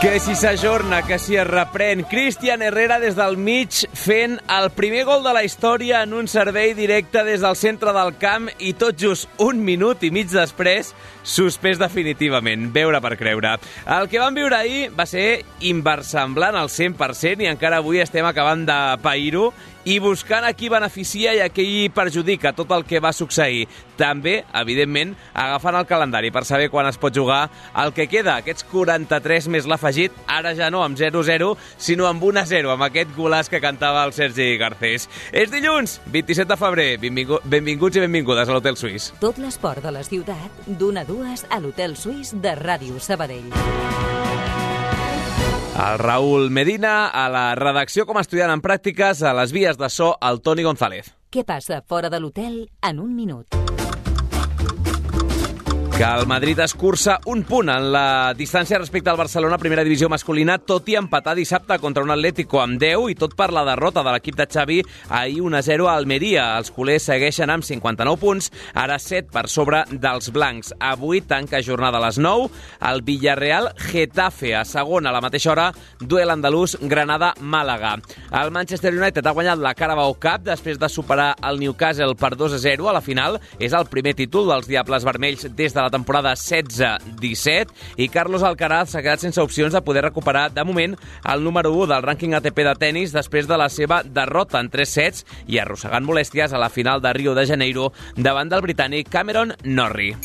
Que si s'ajorna, que si es reprèn. Cristian Herrera des del mig fent el primer gol de la història en un servei directe des del centre del camp i tot just un minut i mig després suspès definitivament. Veure per creure. El que vam viure ahir va ser inversemblant al 100% i encara avui estem acabant de pair-ho i buscant a qui beneficia i a qui perjudica tot el que va succeir. També, evidentment, agafant el calendari per saber quan es pot jugar el que queda, aquests 43 més l'afegit, ara ja no amb 0-0, sinó amb 1-0, amb aquest golaç que cantava el Sergi Garcés. És dilluns, 27 de febrer. Benvingu benvinguts i benvingudes a l'Hotel Suís. Tot l'esport de la ciutat, d'una a dues a l'Hotel Suís de Ràdio Sabadell. El Raül Medina, a la redacció com a estudiant en pràctiques, a les vies de so, el Toni González. Què passa fora de l'hotel en un minut? Que el Madrid escurça un punt en la distància respecte al Barcelona primera divisió masculina, tot i empatar dissabte contra un Atlético amb 10 i tot per la derrota de l'equip de Xavi ahir 1-0 a Almeria. Els culers segueixen amb 59 punts, ara 7 per sobre dels blancs. Avui tanca jornada a les 9, el Villarreal Getafe a segona a la mateixa hora, duel andalús Granada-Màlaga. El Manchester United ha guanyat la Carabao Cup després de superar el Newcastle per 2-0 a la final. És el primer títol dels Diables Vermells des de la temporada 16-17 i Carlos Alcaraz s'ha quedat sense opcions de poder recuperar de moment el número 1 del rànquing ATP de tennis després de la seva derrota en 3 sets i arrossegant molèsties a la final de Rio de Janeiro davant del britànic Cameron Norrie.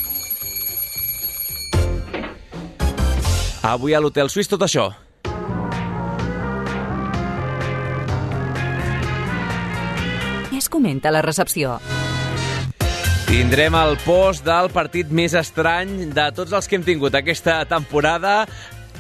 Avui a l'Hotel Suís tot això. Es comenta la recepció? Tindrem el post del partit més estrany de tots els que hem tingut aquesta temporada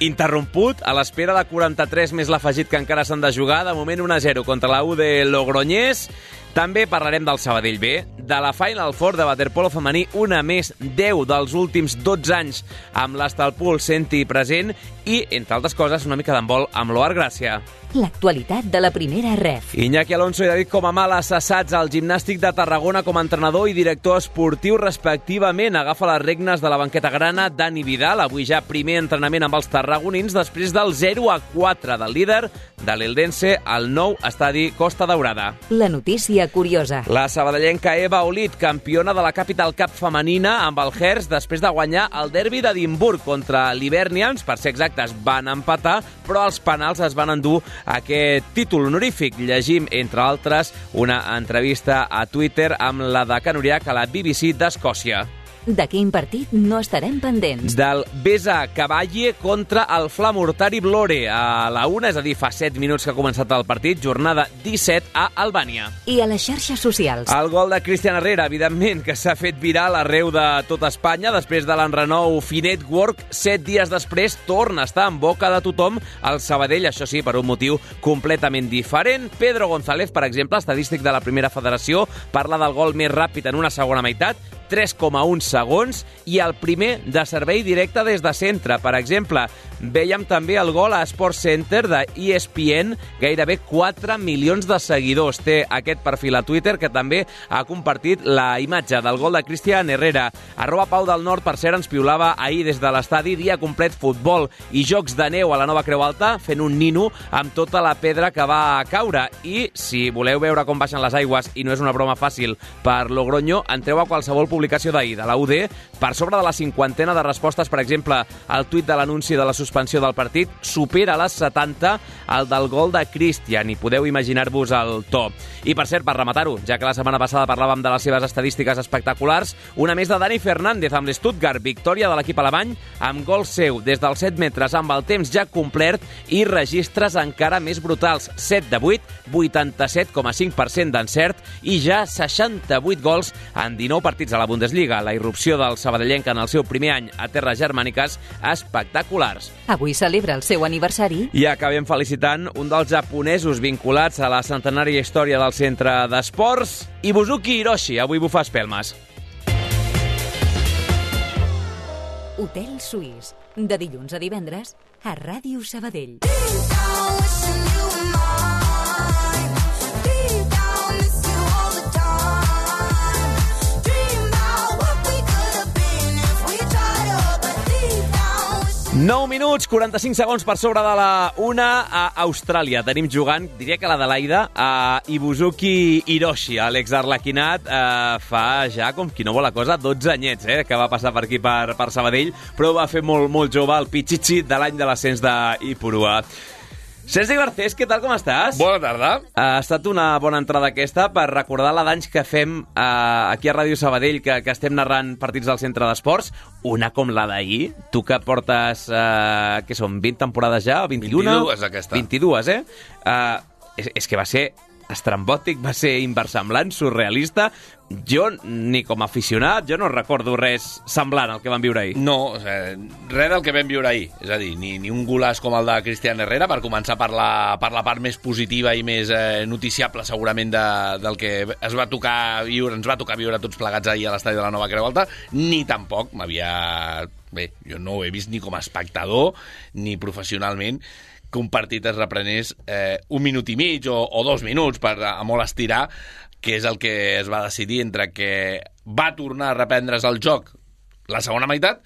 interromput a l'espera de 43 més l'afegit que encara s'han de jugar. De moment 1-0 contra la U de Logroñés. També parlarem del Sabadell B, de la Final Four de waterpolo femení, una més 10 dels últims 12 anys amb l'Estalpul senti present i, entre altres coses, una mica d'embol amb l'Oar Gràcia. L'actualitat de la primera ref. Iñaki Alonso i David Comamala cessats al gimnàstic de Tarragona com a entrenador i director esportiu respectivament. Agafa les regnes de la banqueta grana Dani Vidal, avui ja primer entrenament amb els tarragonins després del 0 a 4 del líder de l'Eldense al nou estadi Costa Daurada. La notícia curiosa. La sabadellenca Eva Olit, campiona de la Capital Cup femenina amb el Hers després de guanyar el derbi d'Edimburg contra l'Hibernians. Per ser exactes, van empatar, però els penals es van endur aquest títol honorífic. Llegim, entre altres, una entrevista a Twitter amb la de Canuriac a la BBC d'Escòcia. De quin partit no estarem pendents? Del Besa Cavalle contra el Flamurtari Blore a la una, és a dir, fa 7 minuts que ha començat el partit, jornada 17 a Albània. I a les xarxes socials. El gol de Cristian Herrera, evidentment, que s'ha fet viral arreu de tot Espanya després de l'enrenou Finet Work. Set dies després torna a estar en boca de tothom el Sabadell, això sí, per un motiu completament diferent. Pedro González, per exemple, estadístic de la primera federació, parla del gol més ràpid en una segona meitat, 3,1 segons i el primer de servei directe des de centre. Per exemple, veiem també el gol a Sports Center de ESPN, gairebé 4 milions de seguidors. Té aquest perfil a Twitter que també ha compartit la imatge del gol de Cristian Herrera. Arroba Pau del Nord, per cert, ens piulava ahir des de l'estadi dia complet futbol i jocs de neu a la nova Creu Alta, fent un nino amb tota la pedra que va caure. I si voleu veure com baixen les aigües i no és una broma fàcil per Logroño, entreu a qualsevol publicitat publicació d'ahir de la UD, per sobre de la cinquantena de respostes, per exemple, el tuit de l'anunci de la suspensió del partit supera les 70 el del gol de Christian, i podeu imaginar-vos el to. I per cert, per rematar-ho, ja que la setmana passada parlàvem de les seves estadístiques espectaculars, una més de Dani Fernández amb l'Stuttgart, victòria de l'equip alemany, amb gol seu des dels 7 metres amb el temps ja complert i registres encara més brutals, 7 de 8, 87,5% d'encert i ja 68 gols en 19 partits a la Bundesliga. La irrupció del sabadellenc en el seu primer any a terres germàniques espectaculars. Avui celebra el seu aniversari. I acabem felicitant un dels japonesos vinculats a la centenària història del centre d'esports, Ibuzuki Hiroshi. Avui bufa espelmes. Hotel Suís, de dilluns a divendres, a Ràdio Sabadell. Dream 9 minuts, 45 segons per sobre de la una a Austràlia. Tenim jugant, diria que la de l'Aida, a Ibuzuki Hiroshi, Àlex Arlequinat, eh, fa ja, com qui no vol la cosa, 12 anyets, eh, que va passar per aquí, per, per Sabadell, però va fer molt, molt jove, el Pichichi de l'any de l'ascens d'Ipurua. Sergi Garcés, què tal, com estàs? Bona tarda. Ha estat una bona entrada aquesta per recordar la d'anys que fem eh, aquí a Ràdio Sabadell, que, que estem narrant partits del centre d'esports, una com la d'ahir, tu que portes, eh, què són, 20 temporades ja, 21? 22 aquesta. 22, eh? eh és, és que va ser estrambòtic, va ser inversemblant, surrealista. Jo, ni com a aficionat, jo no recordo res semblant al que vam viure ahir. No, sigui, res del que vam viure ahir. És a dir, ni, ni un golaç com el de Cristian Herrera, per començar per la, per la part més positiva i més eh, noticiable segurament de, del que es va tocar viure, ens va tocar viure tots plegats ahir a l'estadi de la Nova Creu Alta, ni tampoc m'havia... Bé, jo no ho he vist ni com a espectador ni professionalment que un partit es reprenés eh, un minut i mig o, o dos minuts per a, molt estirar, que és el que es va decidir entre que va tornar a reprendre's el joc la segona meitat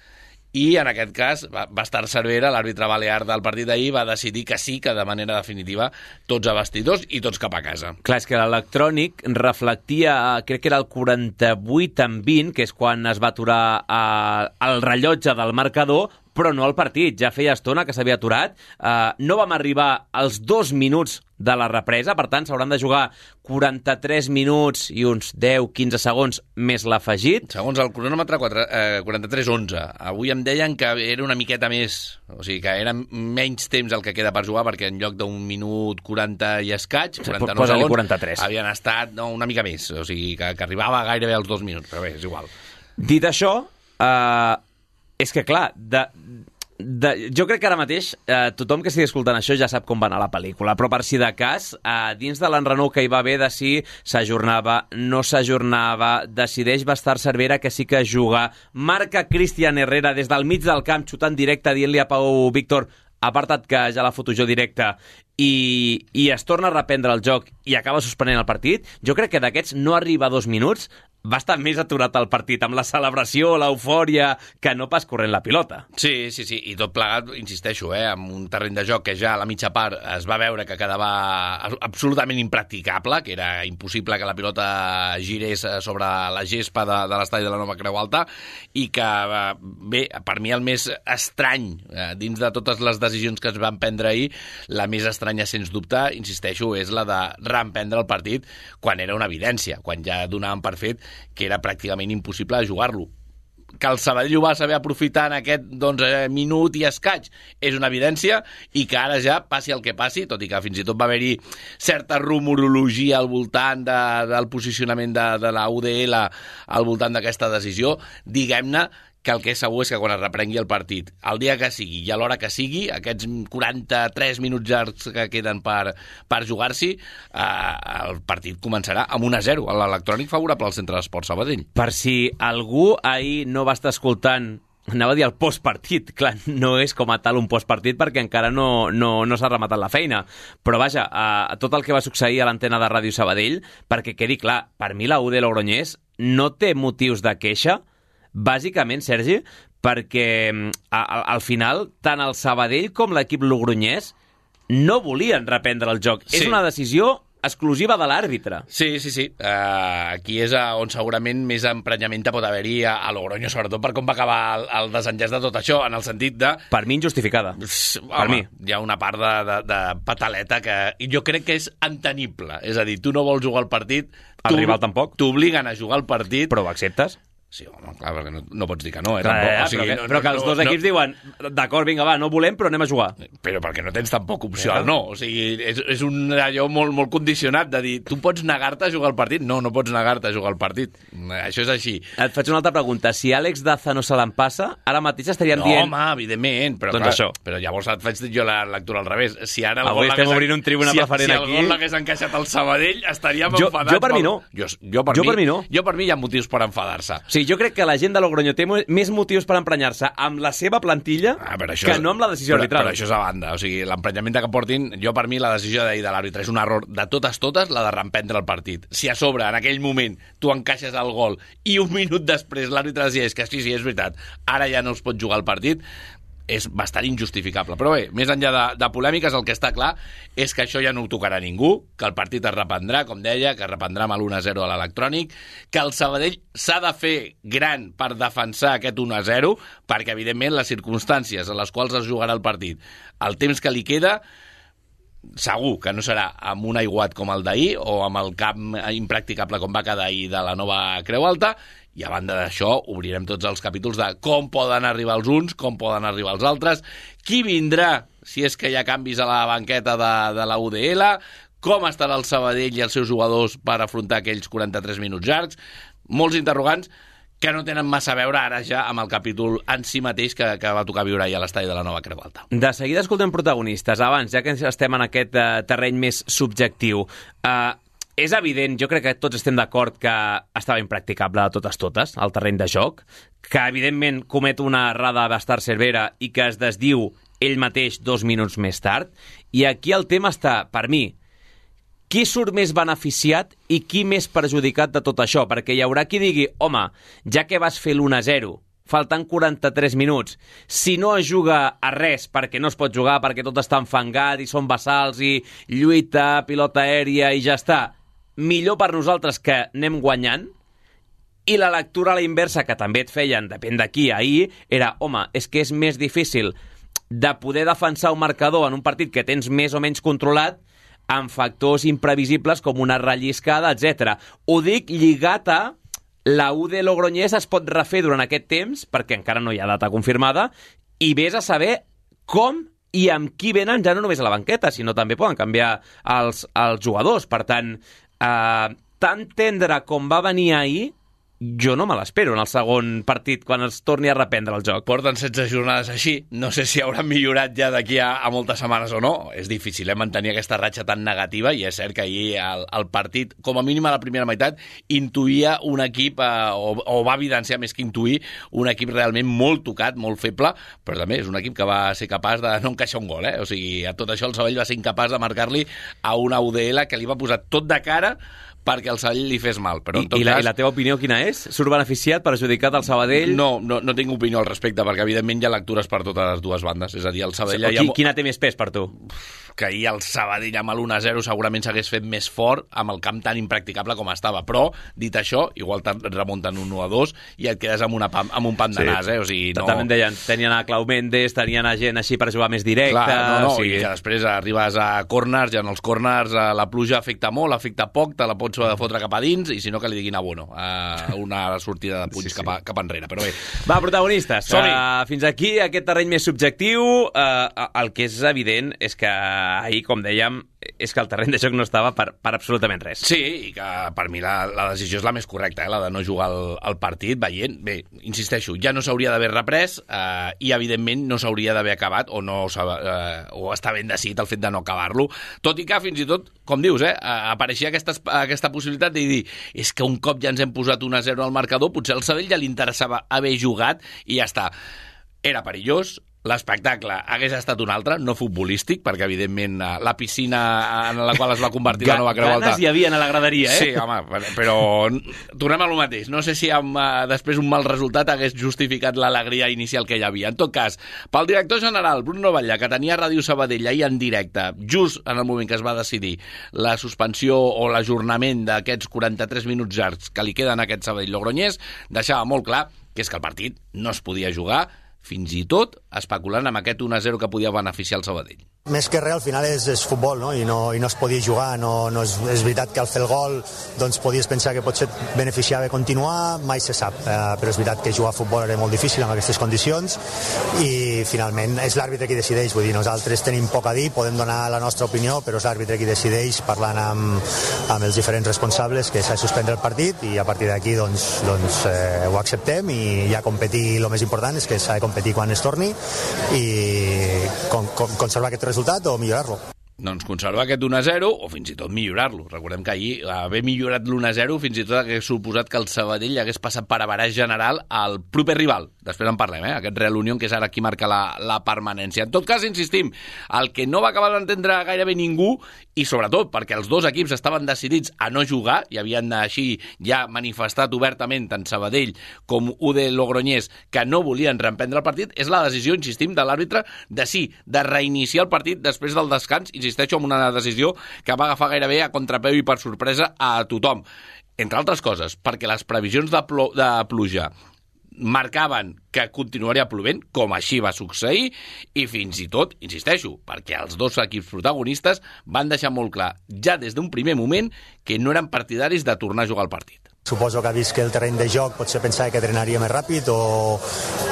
i en aquest cas va, va estar Cervera, l'àrbitre balear del partit d'ahir, va decidir que sí, que de manera definitiva tots a vestidors i tots cap a casa. Clar, és que l'electrònic reflectia, crec que era el 48 en 20, que és quan es va aturar eh, el rellotge del marcador, però no el partit. Ja feia estona que s'havia aturat. Uh, no vam arribar als dos minuts de la represa, per tant, s'hauran de jugar 43 minuts i uns 10-15 segons més l'afegit. Segons el cronòmetre, 4, eh, 43-11. Avui em deien que era una miqueta més, o sigui, que era menys temps el que queda per jugar, perquè en lloc d'un minut 40 i escaig, 49 segons, 43. havien estat no, una mica més, o sigui, que, que arribava gairebé als dos minuts, però bé, és igual. Dit això, eh, és que, clar, de, de, jo crec que ara mateix eh, tothom que estigui escoltant això ja sap com va anar la pel·lícula, però per si de cas, eh, dins de l'enrenou que hi va haver de si s'ajornava, no s'ajornava, decideix Bastar Cervera que sí que juga, marca Cristian Herrera des del mig del camp, xutant directe, dient-li a Pau Víctor apartat que ja la foto jo directa. I, i es torna a reprendre el joc i acaba suspenent el partit, jo crec que d'aquests no arriba a dos minuts, va estar més aturat al partit, amb la celebració, l'eufòria, que no pas corrent la pilota. Sí, sí, sí, i tot plegat, insisteixo, eh, amb un terreny de joc que ja a la mitja part es va veure que quedava absolutament impracticable, que era impossible que la pilota girés eh, sobre la gespa de, de l'estadi de la Nova Creu Alta, i que, eh, bé, per mi el més estrany, eh, dins de totes les decisions que es van prendre ahir, la més estranya, sens dubte, insisteixo, és la de reemprendre el partit quan era una evidència, quan ja donàvem per fet que era pràcticament impossible jugar-lo. Que el Sabadell ho va saber aprofitar en aquest doncs, eh, minut i escaig. És una evidència i que ara ja passi el que passi, tot i que fins i tot va haver-hi certa rumorologia al voltant de, del posicionament de, de la UDL al voltant d'aquesta decisió, diguem-ne que el que és segur és que quan es reprengui el partit, el dia que sigui i a l'hora que sigui, aquests 43 minuts llargs que queden per, per jugar-s'hi, eh, el partit començarà amb 1 a 0, a l'electrònic favorable al Centre d'Esport Sabadell. Per si algú ahir no va estar escoltant anava a dir el postpartit, clar, no és com a tal un postpartit perquè encara no, no, no s'ha rematat la feina, però vaja, a, tot el que va succeir a l'antena de Ràdio Sabadell, perquè quedi clar, per mi la U de Logroñés no té motius de queixa, bàsicament, Sergi, perquè mm, a, a, al final tant el Sabadell com l'equip logronyès no volien reprendre el joc. Sí. És una decisió exclusiva de l'àrbitre. Sí, sí, sí. Uh, aquí és a on segurament més emprenyament pot haver-hi a, a Logroño, sobretot per com va acabar el, el desenllaç de tot això, en el sentit de... Per mi injustificada. Pss, Per home, mi. Hi ha una part de, de, de pataleta que jo crec que és entenible. És a dir, tu no vols jugar al partit... El rival tampoc. T'obliguen a jugar al partit... Però ho acceptes? Sí, home, clar, perquè no, no pots dir que no, eh? Clar, tampoc. eh, o sigui, però, que, no, però que els no, dos no, equips diuen d'acord, vinga, va, no volem, però anem a jugar. Però perquè no tens tampoc opció al no. O sigui, és, és un allò molt, molt condicionat de dir, tu pots negar-te a jugar al partit? No, no pots negar-te a jugar al partit. Això és així. Et faig una altra pregunta. Si Àlex Daza no se l'empassa, ara mateix estaríem No, dient... home, evidentment, però, Doncs clar, això. però llavors et faig jo la lectura al revés. Si ara el Avui gol estem obrint un tribuna si, preferent si aquí. el gol l'hagués encaixat al Sabadell, estaríem Jo- enfadats. jo per mi no. Jo, jo, per, Jo mi, per mi no. Jo per mi hi ha motius per enfadar-se. O sigui, jo crec que la gent de Logroño té més motius per emprenyar-se amb la seva plantilla Ah, però això, que no amb la decisió però, arbitral. Però això és a banda. O sigui, l'emprenyament que portin, jo per mi la decisió d'ahir de l'àrbitre és un error de totes totes la de reemprendre el partit. Si a sobre, en aquell moment, tu encaixes el gol i un minut després l'àrbitre decideix que sí, sí, és veritat, ara ja no es pot jugar el partit, és bastant injustificable. Però bé, més enllà de, de polèmiques, el que està clar és que això ja no ho tocarà ningú, que el partit es reprendrà, com deia, que es reprendrà amb l'1-0 a l'electrònic, que el Sabadell s'ha de fer gran per defensar aquest 1-0, perquè, evidentment, les circumstàncies en les quals es jugarà el partit, el temps que li queda, segur que no serà amb un aiguat com el d'ahir o amb el camp impracticable com va quedar ahir de la nova Creu Alta i a banda d'això obrirem tots els capítols de com poden arribar els uns, com poden arribar els altres, qui vindrà si és que hi ha canvis a la banqueta de, de la UDL, com estarà el Sabadell i els seus jugadors per afrontar aquells 43 minuts llargs, molts interrogants que no tenen massa a veure ara ja amb el capítol en si mateix que, que va tocar viure ahir a l'estadi de la nova Creu Alta. De seguida escoltem protagonistes. Abans, ja que estem en aquest uh, terreny més subjectiu, uh, és evident, jo crec que tots estem d'acord que estava impracticable de totes totes, el terreny de joc, que evidentment comet una errada bastar Cervera i que es desdiu ell mateix dos minuts més tard, i aquí el tema està, per mi, qui surt més beneficiat i qui més perjudicat de tot això? Perquè hi haurà qui digui, home, ja que vas fer l'1-0, faltant 43 minuts, si no es juga a res perquè no es pot jugar, perquè tot està enfangat i són bassals i lluita, pilota aèria i ja està, millor per nosaltres que anem guanyant, i la lectura a la inversa, que també et feien, depèn de qui, ahir, era, home, és que és més difícil de poder defensar un marcador en un partit que tens més o menys controlat amb factors imprevisibles com una relliscada, etc. Ho dic lligat a la U de Logroñés es pot refer durant aquest temps, perquè encara no hi ha data confirmada, i vés a saber com i amb qui venen ja no només a la banqueta, sinó també poden canviar els, els jugadors. Per tant, eh, tan tendre com va venir jo no me l'espero en el segon partit, quan es torni a reprendre el joc. Porten 16 jornades així. No sé si hauran millorat ja d'aquí a, a moltes setmanes o no. És difícil eh, mantenir aquesta ratxa tan negativa i és cert que ahir el, el partit, com a mínim a la primera meitat, intuïa un equip, eh, o, o va evidenciar més que intuir, un equip realment molt tocat, molt feble, però també és un equip que va ser capaç de no encaixar un gol. Eh? O sigui, a tot això el Sabell va ser incapaç de marcar-li a una UDL que li va posar tot de cara perquè el Sabell li fes mal. Però, en I, tot i, la, cas, I la teva opinió quina és? Surt beneficiat, perjudicat el Sabadell? no, no, no tinc opinió al respecte, perquè evidentment hi ha lectures per totes les dues bandes. És a dir, el Sabadell... O hi ha qui, quina té més pes per tu? Que ahir el Sabadell amb l'1-0 segurament s'hagués fet més fort amb el camp tan impracticable com estava. Però, dit això, igual te'n remunten un 1-2 i et quedes amb, una pam, amb un pam de Sí. nas, eh? O sigui, no... També deien, tenien a Clau Mendes, tenien a gent així per jugar més directe... Clar, no, no, o sigui... i que després arribes a corners i en els corners eh, la pluja afecta molt, afecta poc, te la pots fotre cap a dins i si no que li diguin a Bono, a una sortida de punys Sí, sí. Cap, a, cap enrere. Però bé, Va, protagonistes. Uh, fins aquí aquest terreny més subjectiu. Uh, el que és evident és que ahir, com dèiem, és que el terreny de joc no estava per, per absolutament res. Sí, i que per mi la, la decisió és la més correcta, eh? la de no jugar el partit veient. Bé, insisteixo, ja no s'hauria d'haver reprès eh, i, evidentment, no s'hauria d'haver acabat o, no, eh, o està ben decidit el fet de no acabar-lo. Tot i que, fins i tot, com dius, eh, apareixia aquesta, aquesta possibilitat de dir és que un cop ja ens hem posat 1 a 0 al marcador, potser al Sabell ja li interessava haver jugat i ja està. Era perillós, l'espectacle hagués estat un altre, no futbolístic, perquè, evidentment, eh, la piscina en la qual es va convertir la nova Creu Alta... Ganes hi havia a la graderia, eh? Sí, home, però tornem a lo mateix. No sé si amb, uh, després un mal resultat hagués justificat l'alegria inicial que hi havia. En tot cas, pel director general, Bruno Batllà, que tenia Ràdio Sabadell ahir en directe, just en el moment que es va decidir la suspensió o l'ajornament d'aquests 43 minuts llargs que li queden a aquest Sabadell-Logroñés, deixava molt clar que és que el partit no es podia jugar fins i tot especulant amb aquest 1-0 que podia beneficiar el Sabadell. Més que res, al final és, és futbol, no? I, no, i no es podia jugar. No, no és, és veritat que al fer el gol doncs podies pensar que potser beneficiava continuar, mai se sap. Eh, però és veritat que jugar a futbol era molt difícil en aquestes condicions i finalment és l'àrbitre qui decideix. Vull dir, nosaltres tenim poc a dir, podem donar la nostra opinió, però és l'àrbitre qui decideix parlant amb, amb els diferents responsables que s'ha de suspendre el partit i a partir d'aquí doncs, doncs eh, ho acceptem i ja competir, el més important és que s'ha de competir quan es torni i con, con, conservar aquest resultat o millorar-lo doncs conservar aquest 1-0 o fins i tot millorar-lo. Recordem que ahir haver millorat l'1-0 fins i tot hagués suposat que el Sabadell hagués passat per abaràs general al proper rival. Després en parlem, eh? aquest Real Unión, que és ara qui marca la, la permanència. En tot cas, insistim, el que no va acabar d'entendre gairebé ningú, i sobretot perquè els dos equips estaven decidits a no jugar, i havien així ja manifestat obertament tant Sabadell com UD Logroñés que no volien reemprendre el partit, és la decisió, insistim, de l'àrbitre de sí, de reiniciar el partit després del descans, insisteixo, amb una decisió que va agafar gairebé a contrapeu i per sorpresa a tothom. Entre altres coses, perquè les previsions de, plo de pluja marcaven que continuaria plovent, com així va succeir, i fins i tot, insisteixo, perquè els dos equips protagonistes van deixar molt clar, ja des d'un primer moment, que no eren partidaris de tornar a jugar al partit. Suposo que ha vist que el terreny de joc potser pensava que drenaria més ràpid o,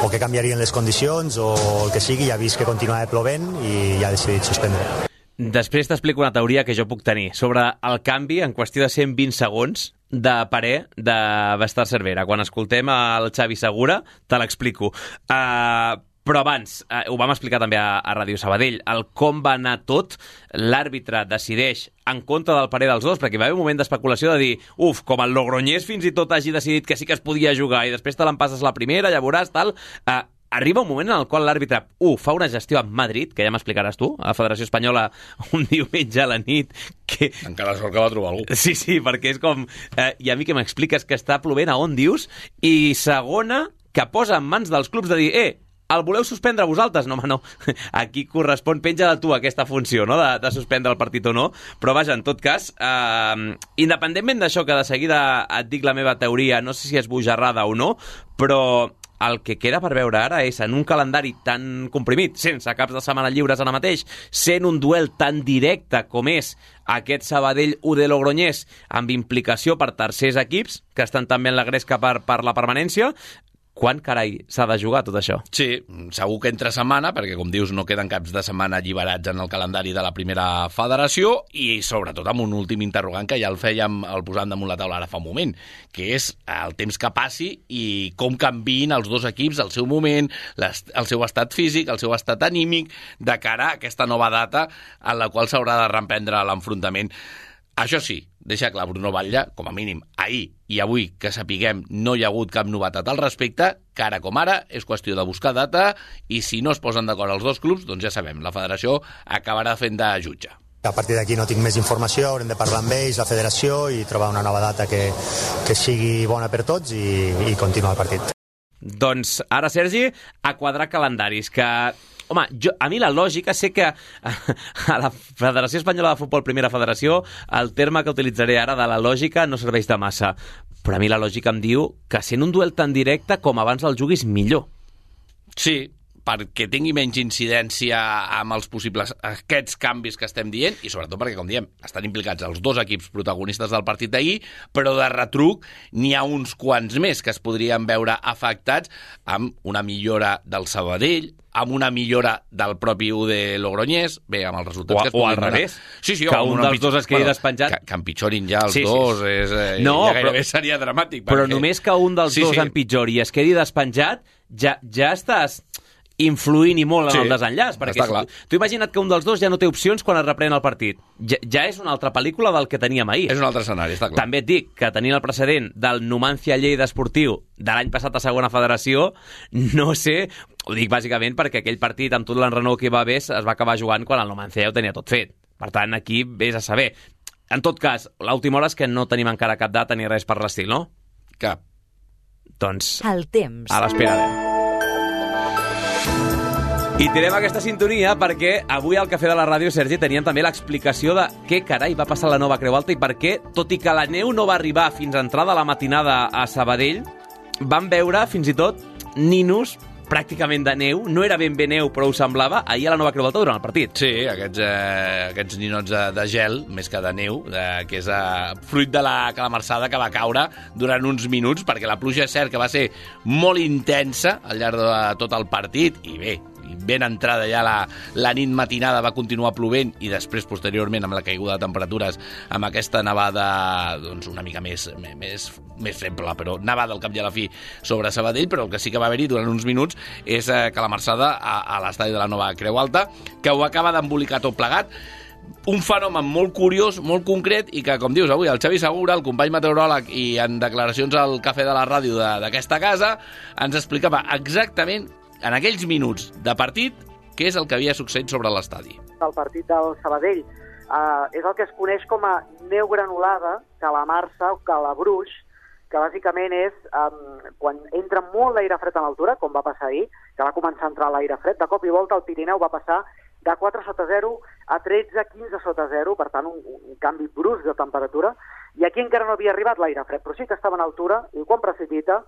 o que canviarien les condicions o el que sigui, i ha vist que continuava plovent i ja ha decidit suspendre. Després t'explico una teoria que jo puc tenir sobre el canvi en qüestió de 120 segons de parer de Bastar Cervera. Quan escoltem el Xavi Segura, te l'explico. Uh, però abans, eh, ho vam explicar també a, a Ràdio Sabadell, el com va anar tot, l'àrbitre decideix en contra del parer dels dos, perquè va haver un moment d'especulació de dir, uf, com el Logroñés fins i tot hagi decidit que sí que es podia jugar i després te l'empasses la primera, ja veuràs, tal... Eh, arriba un moment en el qual l'àrbitre, uh, fa una gestió a Madrid, que ja m'explicaràs tu, a la Federació Espanyola un diumenge a la nit, que... Encara sort que va trobar algú. Sí, sí, perquè és com... Eh, I a mi que m'expliques que està plovent a on dius, i segona, que posa en mans dels clubs de dir, eh, el voleu suspendre vosaltres? No, home, no. Aquí correspon, penja de tu aquesta funció, no?, de, de suspendre el partit o no. Però vaja, en tot cas, eh, independentment d'això, que de seguida et dic la meva teoria, no sé si és bojarrada o no, però el que queda per veure ara és en un calendari tan comprimit, sense caps de setmana lliures ara mateix, sent un duel tan directe com és aquest Sabadell UD Logroñés amb implicació per tercers equips que estan també en la gresca per, per la permanència, quan carai s'ha de jugar tot això? Sí, segur que entre setmana, perquè com dius no queden caps de setmana alliberats en el calendari de la primera federació i sobretot amb un últim interrogant que ja el fèiem, el posant damunt la taula ara fa un moment, que és el temps que passi i com canvin els dos equips al seu moment, el seu estat físic, el seu estat anímic, de cara a aquesta nova data en la qual s'haurà de reprendre l'enfrontament. Això sí, deixa clar Bruno Batlle, com a mínim ahir i avui que sapiguem no hi ha hagut cap novetat al respecte, que ara com ara és qüestió de buscar data i si no es posen d'acord els dos clubs, doncs ja sabem, la federació acabarà fent de jutge. A partir d'aquí no tinc més informació, haurem de parlar amb ells, la federació, i trobar una nova data que, que sigui bona per tots i, i continuar el partit. Doncs ara, Sergi, a quadrar calendaris, que Home, jo, a mi la lògica, sé que a la Federació Espanyola de Futbol, primera federació, el terme que utilitzaré ara de la lògica no serveix de massa. Però a mi la lògica em diu que sent un duel tan directe com abans el juguis millor. Sí, perquè tingui menys incidència amb els possibles aquests canvis que estem dient i sobretot perquè, com diem, estan implicats els dos equips protagonistes del partit d'ahir, però de retruc n'hi ha uns quants més que es podrien veure afectats amb una millora del Sabadell, amb una millora del propi U de Logroñés, bé, amb els resultats o, que es o al revés, sí, sí, que un dels dos es quedi bueno, despenjat. Que, que empitjorin ja els sí, dos, sí, sí. És, eh, no, ja gairebé però, seria dramàtic. Però perquè... només que un dels sí, dos sí. empitjori i es quedi despenjat, ja, ja estàs influint i molt en Sí, el desenllaç, perquè està clar. tu imagina't que un dels dos ja no té opcions quan es reprèn el partit. Ja, ja és una altra pel·lícula del que teníem ahir. És un altre escenari, està clar. També et dic que tenint el precedent del Numancia Lleida Esportiu de l'any passat a segona federació, no sé, ho dic bàsicament perquè aquell partit amb tot l'enrenou que hi va haver es va acabar jugant quan el Numancia ja ho tenia tot fet. Per tant, aquí vés a saber. En tot cas, l'última hora és que no tenim encara cap data ni res per l'estil, no? Cap. Doncs El temps. a l'espera. I tirem aquesta sintonia perquè avui al Cafè de la Ràdio, Sergi, teníem també l'explicació de què carai va passar la nova Creu Alta i per què, tot i que la neu no va arribar fins a entrada la matinada a Sabadell, vam veure fins i tot ninos pràcticament de neu, no era ben bé neu, però ho semblava, ahir a la nova Creu Alta durant el partit. Sí, aquests, eh, aquests ninots de, de gel, més que de neu, eh, que és eh, fruit de la calamarsada que va caure durant uns minuts, perquè la pluja és cert que va ser molt intensa al llarg de tot el partit, i bé, i ben entrada ja la, la nit matinada va continuar plovent i després, posteriorment, amb la caiguda de temperatures, amb aquesta nevada doncs, una mica més, més, més feble, però nevada al cap i a la fi sobre Sabadell, però el que sí que va haver-hi durant uns minuts és eh, que la marçada a, a l'estadi de la Nova Creu Alta, que ho acaba d'embolicar tot plegat, un fenomen molt curiós, molt concret, i que, com dius avui, el Xavi Segura, el company meteoròleg, i en declaracions al Cafè de la Ràdio d'aquesta casa, ens explicava exactament, en aquells minuts de partit, què és el que havia succeït sobre l'estadi. del partit del Sabadell uh, és el que es coneix com a neu granulada, calamarsa o calabruix, que bàsicament és um, quan entra molt l'aire fred a l'altura, com va passar ahir, que va començar a entrar l'aire fred, de cop i volta el Pirineu va passar de 4 sota 0 a 13, 15 sota 0, per tant un, un canvi brusc de temperatura, i aquí encara no havia arribat l'aire fred, però sí que estava en altura, i quan precipita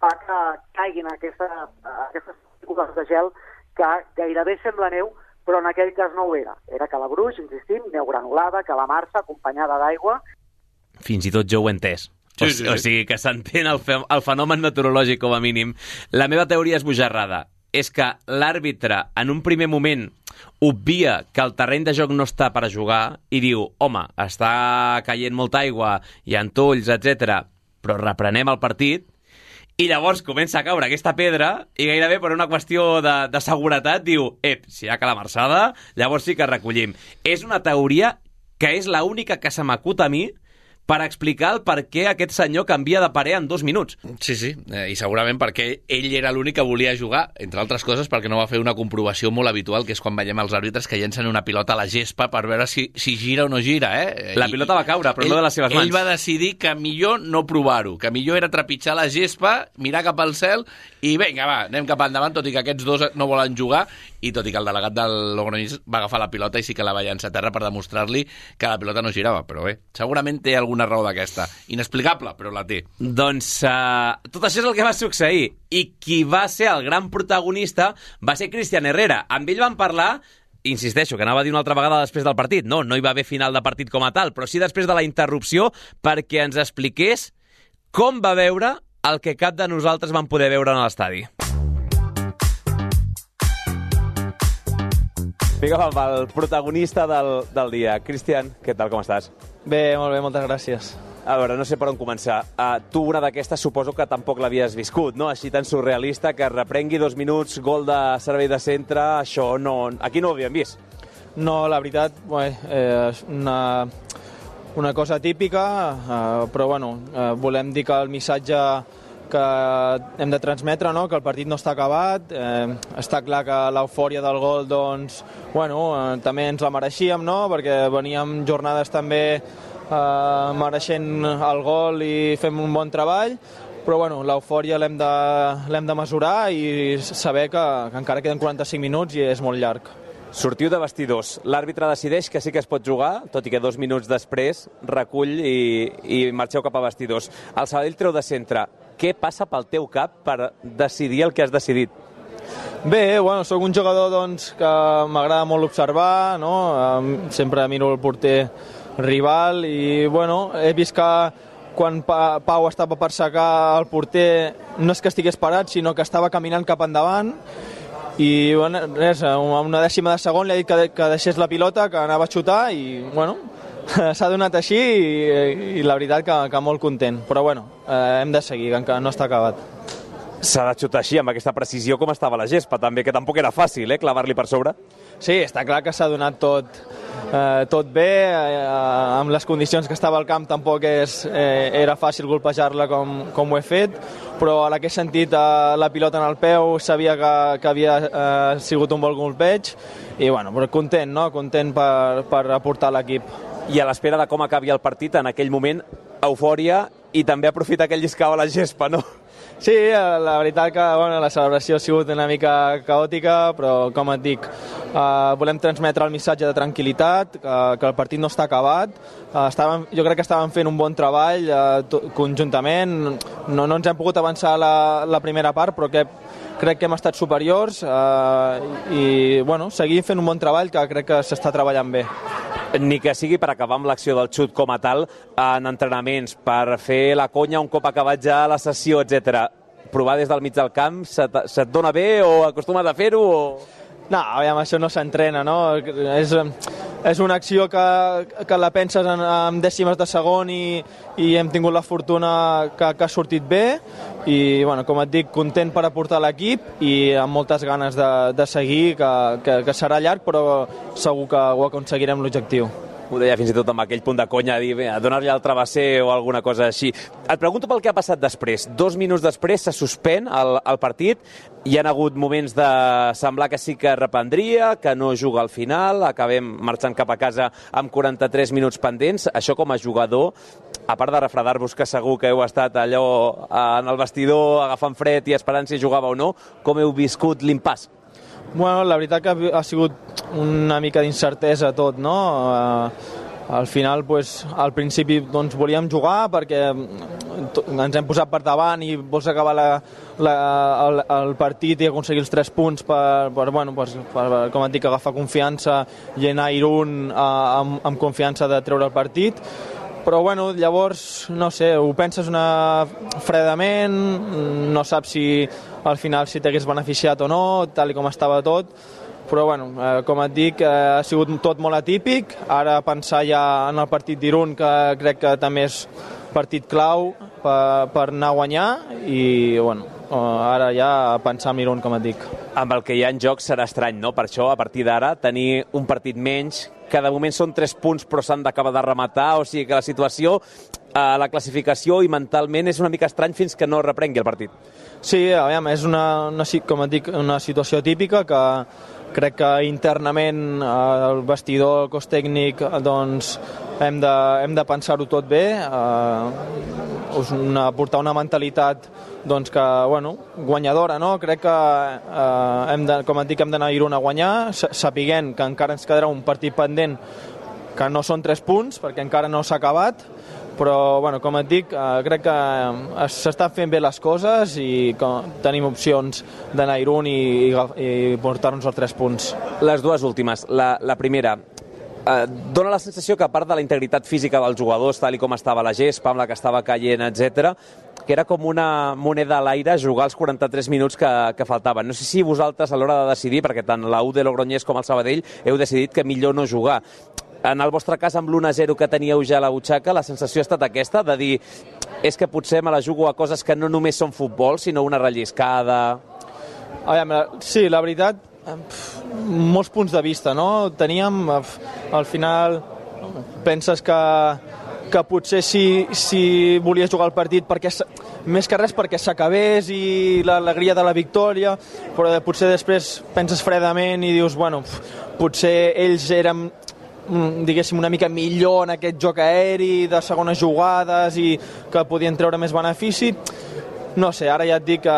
fa que caiguin aquesta, aquestes partícules de gel que gairebé sembla neu, però en aquell cas no ho era. Era calabruix, insistim, neu granulada, calamarsa, acompanyada d'aigua, Fins i tot jo ho he entès. Sí, o, sí, sí. o sigui que s'entén el, fe el fenomen meteorològic com a mínim. La meva teoria és bojarrada. És que l'àrbitre, en un primer moment, obvia que el terreny de joc no està per a jugar i diu, home, està caient molta aigua, hi ha tolls, etc. però reprenem el partit i llavors comença a caure aquesta pedra i gairebé per una qüestió de, de seguretat diu, ep, si hi ha calamarsada, llavors sí que recollim. És una teoria que és la única que se m'acut a mi per explicar el per què aquest senyor canvia de parer en dos minuts. Sí, sí, eh, i segurament perquè ell era l'únic que volia jugar, entre altres coses perquè no va fer una comprovació molt habitual, que és quan veiem els àrbitres que llencen una pilota a la gespa per veure si, si gira o no gira, eh? La pilota va caure, però no de les seves mans. Ell va decidir que millor no provar-ho, que millor era trepitjar la gespa, mirar cap al cel i vinga, va, anem cap endavant, tot i que aquests dos no volen jugar, i tot i que el delegat del Logroñés va agafar la pilota i sí que la va llançar a terra per demostrar-li que la pilota no girava, però bé, segurament té alguna raó d'aquesta. Inexplicable, però la té. Doncs uh, tot això és el que va succeir. I qui va ser el gran protagonista va ser Cristian Herrera. Amb ell van parlar insisteixo, que anava a dir una altra vegada després del partit. No, no hi va haver final de partit com a tal, però sí després de la interrupció perquè ens expliqués com va veure el que cap de nosaltres vam poder veure en l'estadi. Vinga, amb el protagonista del, del dia. Cristian, què tal, com estàs? Bé, molt bé, moltes gràcies. A veure, no sé per on començar. Uh, tu, una d'aquestes, suposo que tampoc l'havies viscut, no? Així tan surrealista, que reprengui dos minuts, gol de servei de centre, això no... Aquí no ho havíem vist. No, la veritat, bé, eh, és una, una cosa típica, eh, però bueno, eh, volem dir que el missatge que hem de transmetre, no? que el partit no està acabat, eh, està clar que l'eufòria del gol doncs, bueno, eh, també ens la mereixíem, no? perquè veníem jornades també eh, mereixent el gol i fem un bon treball, però bueno, l'eufòria l'hem de, de mesurar i saber que, que encara queden 45 minuts i és molt llarg. Sortiu de vestidors. L'àrbitre decideix que sí que es pot jugar, tot i que dos minuts després recull i, i marxeu cap a vestidors. El Sabadell treu de centre. Què passa pel teu cap per decidir el que has decidit? Bé, bueno, sóc un jugador doncs, que m'agrada molt observar, no? Em- sempre miro el porter rival i bueno, he vist que quan pa Pau estava per secar el porter no és que estigués parat, sinó que estava caminant cap endavant i bueno, res, a una dècima de segon li ha dit que, que deixés la pilota, que anava a xutar i bueno, s'ha donat així i, i la veritat que, que molt content. Però bueno, eh, hem de seguir, que encara no està acabat. s'ha de xutar així, amb aquesta precisió com estava la gespa, també, que tampoc era fàcil, eh, clavar-li per sobre. Sí, està clar que s'ha donat tot, eh, tot bé, eh, amb les condicions que estava al camp tampoc és, eh, era fàcil golpejar-la com, com ho he fet, però en aquest sentit eh, la pilota en el peu sabia que, que havia eh, sigut un bon golpeig i bueno, però content, no? content per, per aportar l'equip. I a l'espera de com acabi el partit, en aquell moment, eufòria i també aprofitar aquell lliscau a la gespa, no? Sí, la veritat que bueno, la celebració ha sigut una mica caòtica, però com et dic, eh, volem transmetre el missatge de tranquil·litat, que, que el partit no està acabat. Eh, estàvem, jo crec que estàvem fent un bon treball eh, conjuntament, no, no ens hem pogut avançar la, la primera part, però que crec que hem estat superiors eh, i bueno, seguir fent un bon treball que crec que s'està treballant bé ni que sigui per acabar amb l'acció del xut com a tal en entrenaments, per fer la conya un cop acabat ja la sessió, etc. Provar des del mig del camp, se't, se't dona bé o acostumes a fer-ho? O... No, aviam, això no s'entrena, no? És, és una acció que, que la penses en, en dècimes de segon i, i hem tingut la fortuna que, que ha sortit bé i, bueno, com et dic, content per aportar l'equip i amb moltes ganes de, de seguir, que, que, que serà llarg, però segur que ho aconseguirem l'objectiu ho deia fins i tot amb aquell punt de conya, dir, donar-li el travesser o alguna cosa així. Et pregunto pel que ha passat després. Dos minuts després se suspèn el, el partit, hi han hagut moments de semblar que sí que reprendria, que no juga al final, acabem marxant cap a casa amb 43 minuts pendents. Això com a jugador, a part de refredar-vos que segur que heu estat allò en el vestidor agafant fred i esperant si jugava o no, com heu viscut l'impàs? Bueno, la veritat que ha sigut una mica d'incertesa tot, no? Uh, al final, pues, al principi doncs, volíem jugar perquè ens hem posat per davant i vols acabar la, la, el, el partit i aconseguir els tres punts per, per, bueno, per, per, com et dic, agafar confiança i anar a Irún uh, amb, amb confiança de treure el partit però bueno, llavors, no sé, ho penses una fredament, no saps si al final si t'hagués beneficiat o no, tal com estava tot, però bueno, eh, com et dic, eh, ha sigut tot molt atípic, ara pensar ja en el partit d'Irun, que crec que també és partit clau per, per anar a guanyar i bueno, ara ja pensar en Irun, com et dic. Amb el que hi ha en joc serà estrany, no? Per això, a partir d'ara, tenir un partit menys, que de moment són 3 punts però s'han d'acabar de rematar, o sigui que la situació a eh, la classificació i mentalment és una mica estrany fins que no reprengui el partit. Sí, aviam, és una, una, com et dic, una situació típica que crec que internament eh, el vestidor, el cos tècnic, doncs hem de, hem de pensar-ho tot bé, eh, una, portar una mentalitat doncs que, bueno, guanyadora, no? Crec que, eh, hem de, com et dic, hem d'anar a Iruna a guanyar, sapiguent que encara ens quedarà un partit pendent que no són tres punts, perquè encara no s'ha acabat, però bueno, com et dic, eh, crec que eh, s'estan fent bé les coses i com, tenim opcions d'anar a Irún i, i, i portar-nos els tres punts. Les dues últimes. La, la primera, eh, dona la sensació que a part de la integritat física dels jugadors, tal com estava la gespa, amb la que estava caient, etc, que era com una moneda a l'aire jugar els 43 minuts que, que faltaven. No sé si vosaltres a l'hora de decidir, perquè tant la U de Logroñés com el Sabadell heu decidit que millor no jugar en el vostre cas, amb l'1-0 que teníeu ja a la butxaca, la sensació ha estat aquesta, de dir és que potser me la jugo a coses que no només són futbol, sinó una relliscada... Veure, sí, la veritat, molts punts de vista, no? Teníem, al final, penses que, que potser si, si volies jugar el partit perquè més que res perquè s'acabés i l'alegria de la victòria, però potser després penses fredament i dius, bueno, potser ells eren diguéssim, una mica millor en aquest joc aeri de segones jugades i que podien treure més benefici. No sé, ara ja et dic que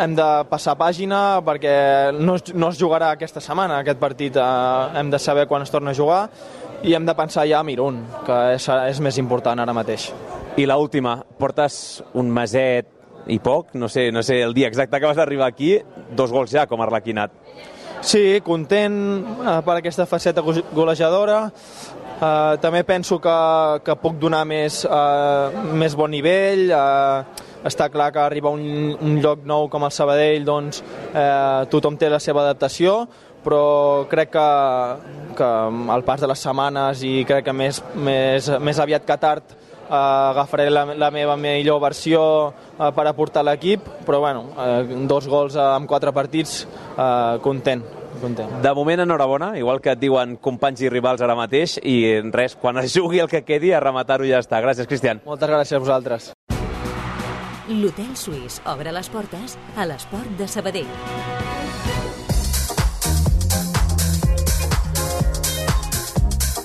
hem de passar pàgina perquè no es, no es jugarà aquesta setmana aquest partit, eh, hem de saber quan es torna a jugar i hem de pensar ja a Mirun, que és, és més important ara mateix. I l última, portes un meset i poc, no sé, no sé el dia exacte que vas arribar aquí, dos gols ja com a arlequinat. Sí, content eh, per aquesta faceta golejadora. Eh, també penso que, que puc donar més, eh, més bon nivell. Eh, està clar que arriba un, un lloc nou com el Sabadell, doncs eh, tothom té la seva adaptació, però crec que, que al pas de les setmanes i crec que més, més, més aviat que tard agafaré la, la meva millor versió uh, per aportar l'equip, però bueno, uh, dos gols en quatre partits, uh, content. Content. De moment, enhorabona, igual que et diuen companys i rivals ara mateix, i res, quan es jugui el que quedi, a rematar-ho ja està. Gràcies, Cristian. Moltes gràcies a vosaltres. L'Hotel Suís obre les portes a l'esport de Sabadell.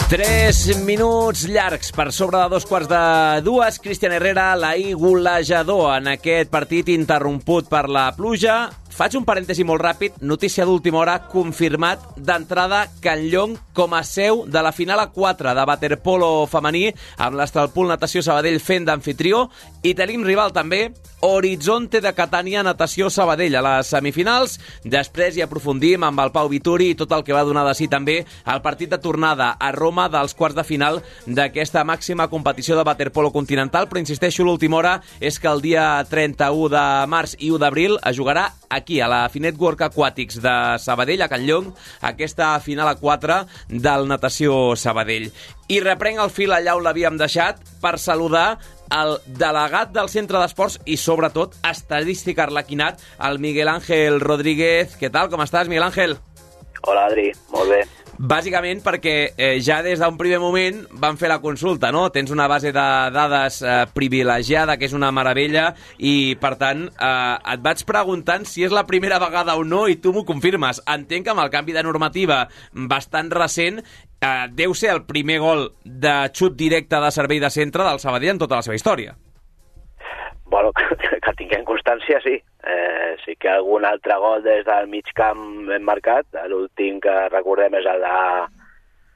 Tres minuts llargs per sobre de dos quarts de dues. Cristian Herrera, la golejador en aquest partit interromput per la pluja. Faig un parèntesi molt ràpid. Notícia d'última hora, confirmat d'entrada Can Llong com a seu de la final a 4 de waterpolo femení amb l'Estralpool Natació Sabadell fent d'anfitrió. I tenim rival també, Horizonte de Catània Natació Sabadell a les semifinals. Després hi aprofundim amb el Pau Vituri i tot el que va donar de si també el partit de tornada a Roma dels quarts de final d'aquesta màxima competició de waterpolo continental. Però insisteixo, l'última hora és que el dia 31 de març i 1 d'abril es jugarà aquí, a la Finet Work Aquàtics de Sabadell, a Can Llong, aquesta final a 4 del Natació Sabadell. I reprenc el fil allà on l'havíem deixat per saludar el delegat del Centre d'Esports i, sobretot, estadístic arlequinat, el Miguel Ángel Rodríguez. Què tal, com estàs, Miguel Ángel? Hola, Adri. Molt bé. Bàsicament perquè eh, ja des d'un primer moment van fer la consulta, no? Tens una base de dades eh, privilegiada, que és una meravella, i per tant eh, et vaig preguntant si és la primera vegada o no i tu m'ho confirmes. Entenc que amb el canvi de normativa bastant recent eh, deu ser el primer gol de xut directe de servei de centre del Sabadell en tota la seva història. Bueno, que, tinguem constància, sí. Eh, sí que algun altre gol des del mig camp hem marcat. L'últim que recordem és el de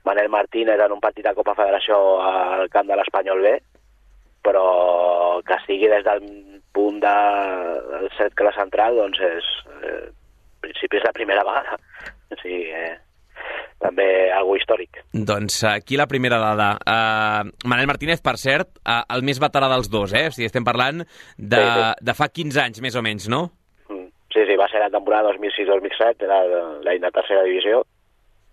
Manel Martínez en un partit de Copa Federació al camp de l'Espanyol B, però que sigui des del punt de, del cercle central, doncs és, eh, principi és la primera vegada. O sigui, eh, també algo històric. Doncs aquí la primera dada. Uh, Manel Martínez, per cert, uh, el més veterà dels dos, eh? O sigui, estem parlant de, Sí, sí. de fa 15 anys, més o menys, no? Mm. Sí, sí, va ser la temporada 2006-2007, era la de tercera divisió,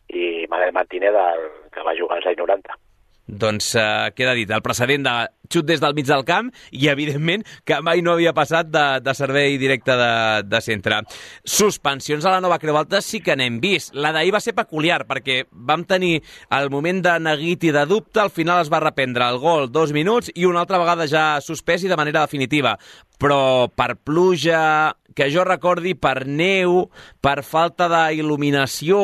i Manel Martínez, el, que va jugar als anys 90. Doncs uh, queda dit, el precedent de xut des del mig del camp i, evidentment, que mai no havia passat de, de servei directe de, de centre. Suspensions a la nova Creu Alta sí que n'hem vist. La d'ahir va ser peculiar perquè vam tenir el moment de neguit i de dubte, al final es va reprendre el gol dos minuts i una altra vegada ja suspès i de manera definitiva. Però per pluja, que jo recordi per neu, per falta d'il·luminació,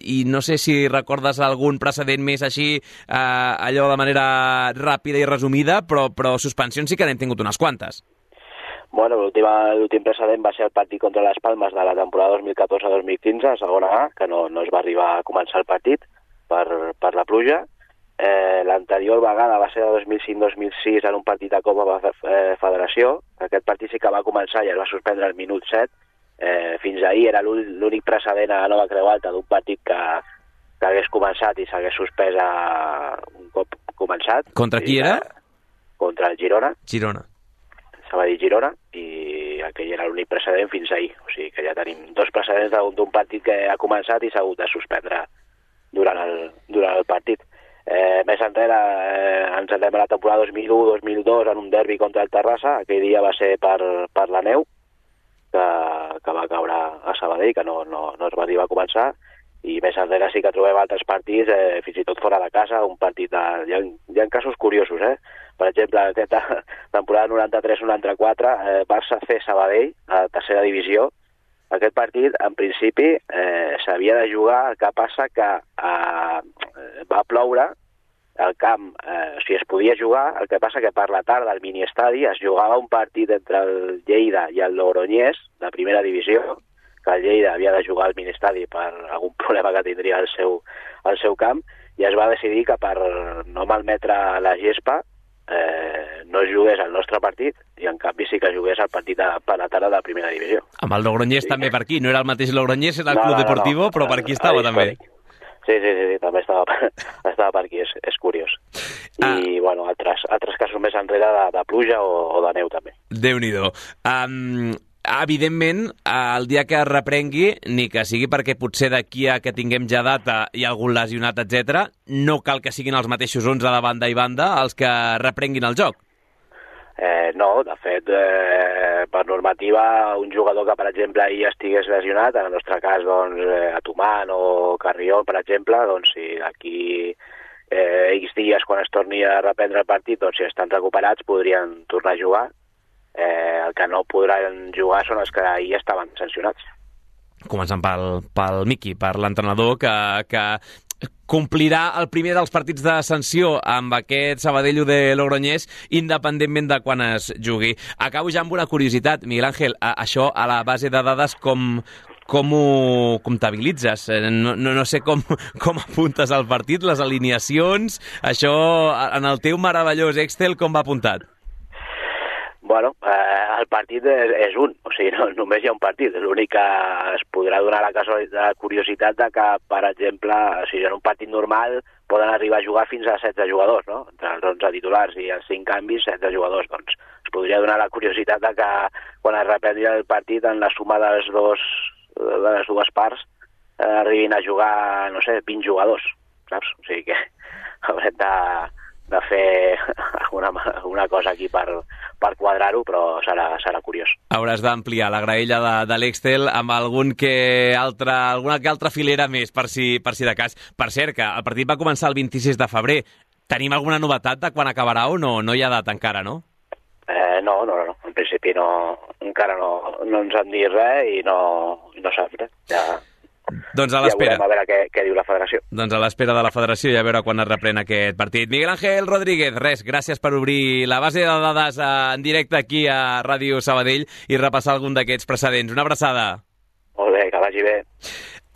i no sé si recordes algun precedent més així, eh, allò de manera ràpida i resumida, però, però suspensions sí que n'hem tingut unes quantes. Bueno, l'últim precedent va ser el partit contra les Palmes de la temporada 2014-2015, a segona A, que no, no es va arribar a començar el partit per, per la pluja. Eh, L'anterior vegada va ser de 2005-2006 en un partit de Copa eh, Federació. Aquest partit sí que va començar i es va suspendre al minut 7. Eh, fins ahir era l'ú- l'únic precedent a la Nova Creu Alta d'un partit que, que hagués començat i s'hagués suspès a un cop començat. Contra qui era? Contra el Girona. Girona. Sabadell Girona i aquell era l'únic precedent fins ahir. O sigui que ja tenim dos precedents d'un d'un partit que ha començat i s'ha hagut de suspendre durant el, durant el partit. Eh, més enrere eh, ens anem a la temporada 2001-2002 en un derbi contra el Terrassa. Aquell dia va ser per, per la neu que, que va caure a Sabadell, que no, no, no es va arribar a començar i més enrere sí que trobem altres partits, eh, fins i tot fora de casa, un partit de... Hi ha, hi ha casos curiosos, eh? Per exemple, aquesta temporada 93-94, eh, Barça C Sabadell, a tercera divisió, aquest partit, en principi, eh, s'havia de jugar, el que passa que eh, va ploure, el camp, eh, o sigui, es podia jugar, el que passa que per la tarda al miniestadi es jugava un partit entre el Lleida i el Logroñés, de primera divisió, que el Lleida havia de jugar al mini-estadi per algun problema que tindria al seu, al seu camp, i es va decidir que per no malmetre la gespa eh, no jugués el nostre partit i en canvi sí que jugués el partit de, per la tarda de primera divisió. Amb el Logroñés Sí. també per aquí. No era el mateix Logroñés, era el No, Club no, no, Deportivo, no. però per aquí El- estava el també. històric. Sí, sí, sí, sí també estava, estava per aquí, és, és curiós. I, bueno, altres, altres casos més enrere de, de pluja o, o de neu també. Déu-n'hi-do. Um, evidentment, el dia que es reprengui, ni que sigui perquè potser d'aquí a que tinguem ja data i algun lesionat, etc, no cal que siguin els mateixos 11 de banda i banda els que reprenguin el joc. Eh, no, de fet, eh, per normativa, un jugador que, per exemple, ahir estigués lesionat, en el nostre cas, doncs, eh, Atumant o Carrió, per exemple, doncs, si d'aquí eh, X dies, quan es torni a reprendre el partit, doncs, si estan recuperats, podrien tornar a jugar. Eh, el que no podran jugar són els que ahir estaven sancionats. Començant pel, pel Miqui, per l'entrenador, que, que complirà el primer dels partits de sanció amb aquest Sabadell de Logroñés, independentment de quan es jugui. Acabo ja amb una curiositat, Miguel Ángel, a, això a la base de dades com, com ho comptabilitzes? Eh, no, no, no sé com, com apuntes al partit, les alineacions, això en el teu meravellós Excel com va apuntat? Bueno, eh, el partit és, és un, o sigui, no, només hi ha un partit. L'únic que es podrà donar la, la curiositat de que, per exemple, si en un partit normal poden arribar a jugar fins a 16 jugadors, no? Entre els 11 titulars i els 5 canvis, 16 jugadors. Doncs es podria donar la curiositat de que quan es reprengui el partit en la suma de les, dos, de les dues parts eh, arribin a jugar, no sé, 20 jugadors, saps? O sigui que haurem de, de fer alguna, alguna cosa aquí per, per quadrar-ho, però serà, serà curiós. Hauràs d'ampliar la graella de, de l'Extel amb algun que altra, alguna que altra filera més, per si, per si de cas. Per cert, que el partit va començar el 26 de febrer. Tenim alguna novetat de quan acabarà o no? No hi ha data encara, no? Eh, no, no, no, en principi no, encara no, no ens han dit res i no, no sap res. Ja, doncs a l'espera. Ja a veure què, què diu la federació. Doncs a l'espera de la federació i a veure quan es reprèn aquest partit. Miguel Ángel Rodríguez, res, gràcies per obrir la base de dades en directe aquí a Ràdio Sabadell i repassar algun d'aquests precedents. Una abraçada. Molt bé, que vagi bé.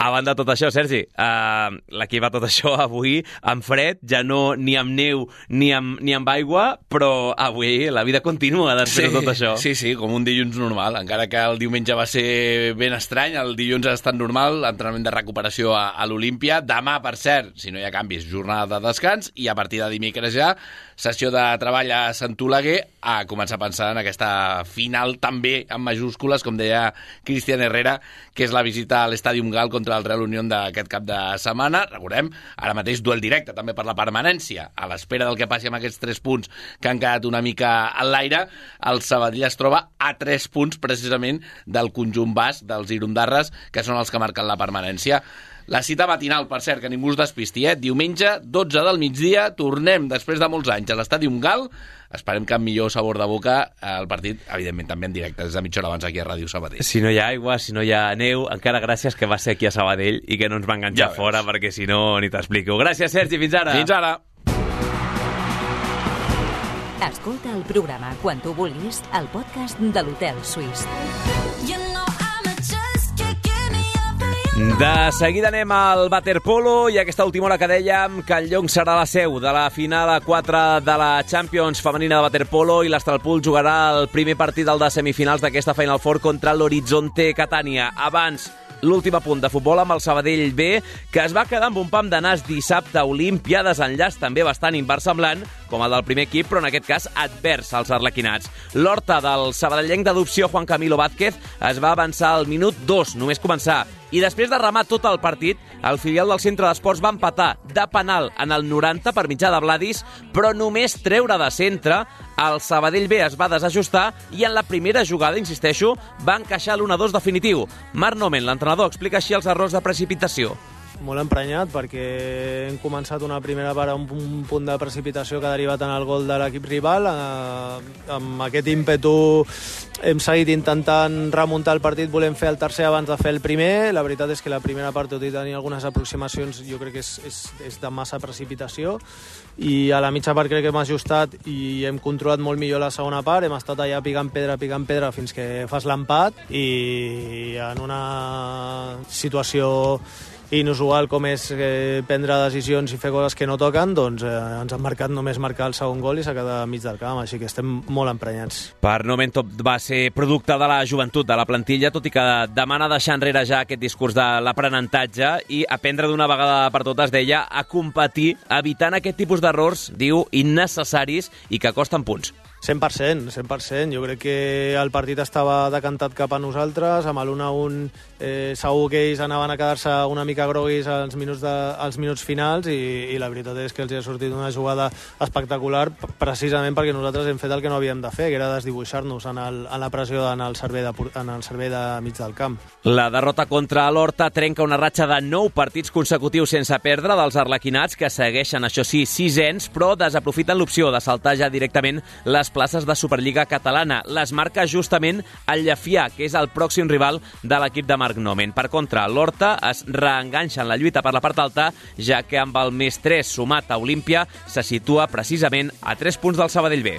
A banda de tot això, Sergi, uh, l'equip va tot això avui amb fred, ja no ni amb neu ni amb, ni amb aigua, però avui la vida continua després sí, de tot això. Sí, sí, com un dilluns normal, encara que el diumenge va ser ben estrany, el dilluns ha estat normal, l'entrenament de recuperació a, a l'Olímpia. Demà, per cert, si no hi ha canvis, jornada de descans, i a partir de dimecres ja, sessió de treball a Sant Oleguer, a començar a pensar en aquesta final també en majúscules, com deia Cristian Herrera, que és la visita a l'Estàdium Gal contra contra el Real Unión d'aquest cap de setmana. Recordem, ara mateix duel directe també per la permanència. A l'espera del que passi amb aquests tres punts que han quedat una mica a l'aire, el Sabadell es troba a tres punts precisament del conjunt bas dels Irundarres, que són els que marquen la permanència. La cita matinal, per cert, que ningú es despisti, eh? Diumenge, 12 del migdia, tornem després de molts anys a l'Estàdium Gal Esperem que amb millor sabor de boca eh, el partit, evidentment, també en directe, des de mitja hora abans aquí a Ràdio Sabadell. Si no hi ha aigua, si no hi ha neu, encara gràcies que va ser aquí a Sabadell i que no ens va enganxar ja fora, perquè si no, ni t'explico. Gràcies, Sergi, fins ara. Fins ara. Escolta el programa quan tu vulguis al podcast de l'Hotel Suís. De seguida anem al waterpolo i aquesta última hora que dèiem que el Llong serà la seu de la final a 4 de la Champions femenina de waterpolo i l'Astralpool jugarà el primer partit del de semifinals d'aquesta Final Four contra l'Horizonte Catània. Abans, l'últim punt de futbol amb el Sabadell B, que es va quedar amb un pam de nas dissabte a Olímpia, desenllaç també bastant inversemblant, com el del primer equip, però en aquest cas advers als arlequinats. L'horta del sabadellenc d'adopció Juan Camilo Vázquez es va avançar al minut 2, només començar, i després de remar tot el partit, el filial del centre d'esports va empatar de penal en el 90 per mitjà de Vladis, però només treure de centre, el Sabadell B es va desajustar i en la primera jugada, insisteixo, va encaixar l'1-2 definitiu. Marc Nomen, l'entrenador, explica així els errors de precipitació molt emprenyat perquè hem començat una primera part amb un punt de precipitació que ha derivat en el gol de l'equip rival. Eh, amb aquest ímpetu hem seguit intentant remuntar el partit, volem fer el tercer abans de fer el primer. La veritat és que la primera part, tot i tenir algunes aproximacions, jo crec que és, és, és de massa precipitació i a la mitja part crec que hem ajustat i hem controlat molt millor la segona part, hem estat allà picant pedra, picant pedra fins que fas l'empat i en una situació inusual com és eh, prendre decisions i fer coses que no toquen, doncs eh, ens han marcat només marcar el segon gol i s'ha quedat mig del camp, així que estem molt emprenyats. Per Noventop va ser producte de la joventut de la plantilla, tot i que demana deixar enrere ja aquest discurs de l'aprenentatge i aprendre d'una vegada per totes, deia, a competir, evitant aquest tipus d'errors, diu, innecessaris i que costen punts. 100%, 100%. Jo crec que el partit estava decantat cap a nosaltres, amb l'1-1 eh, segur que ells anaven a quedar-se una mica groguis als minuts, de, als minuts finals i, i la veritat és que els ha sortit una jugada espectacular precisament perquè nosaltres hem fet el que no havíem de fer, que era desdibuixar-nos en, el, en la pressió en el, servei de, en el servei de mig del camp. La derrota contra l'Horta trenca una ratxa de 9 partits consecutius sense perdre dels arlequinats, que segueixen, això sí, sisens, però desaprofiten l'opció de saltar ja directament les places de Superliga catalana. Les marca justament el Llefià, que és el pròxim rival de l'equip de Marc Nomen. Per contra, l'Horta es reenganxa en la lluita per la part alta, ja que amb el més 3 sumat a Olímpia se situa precisament a 3 punts del Sabadell B.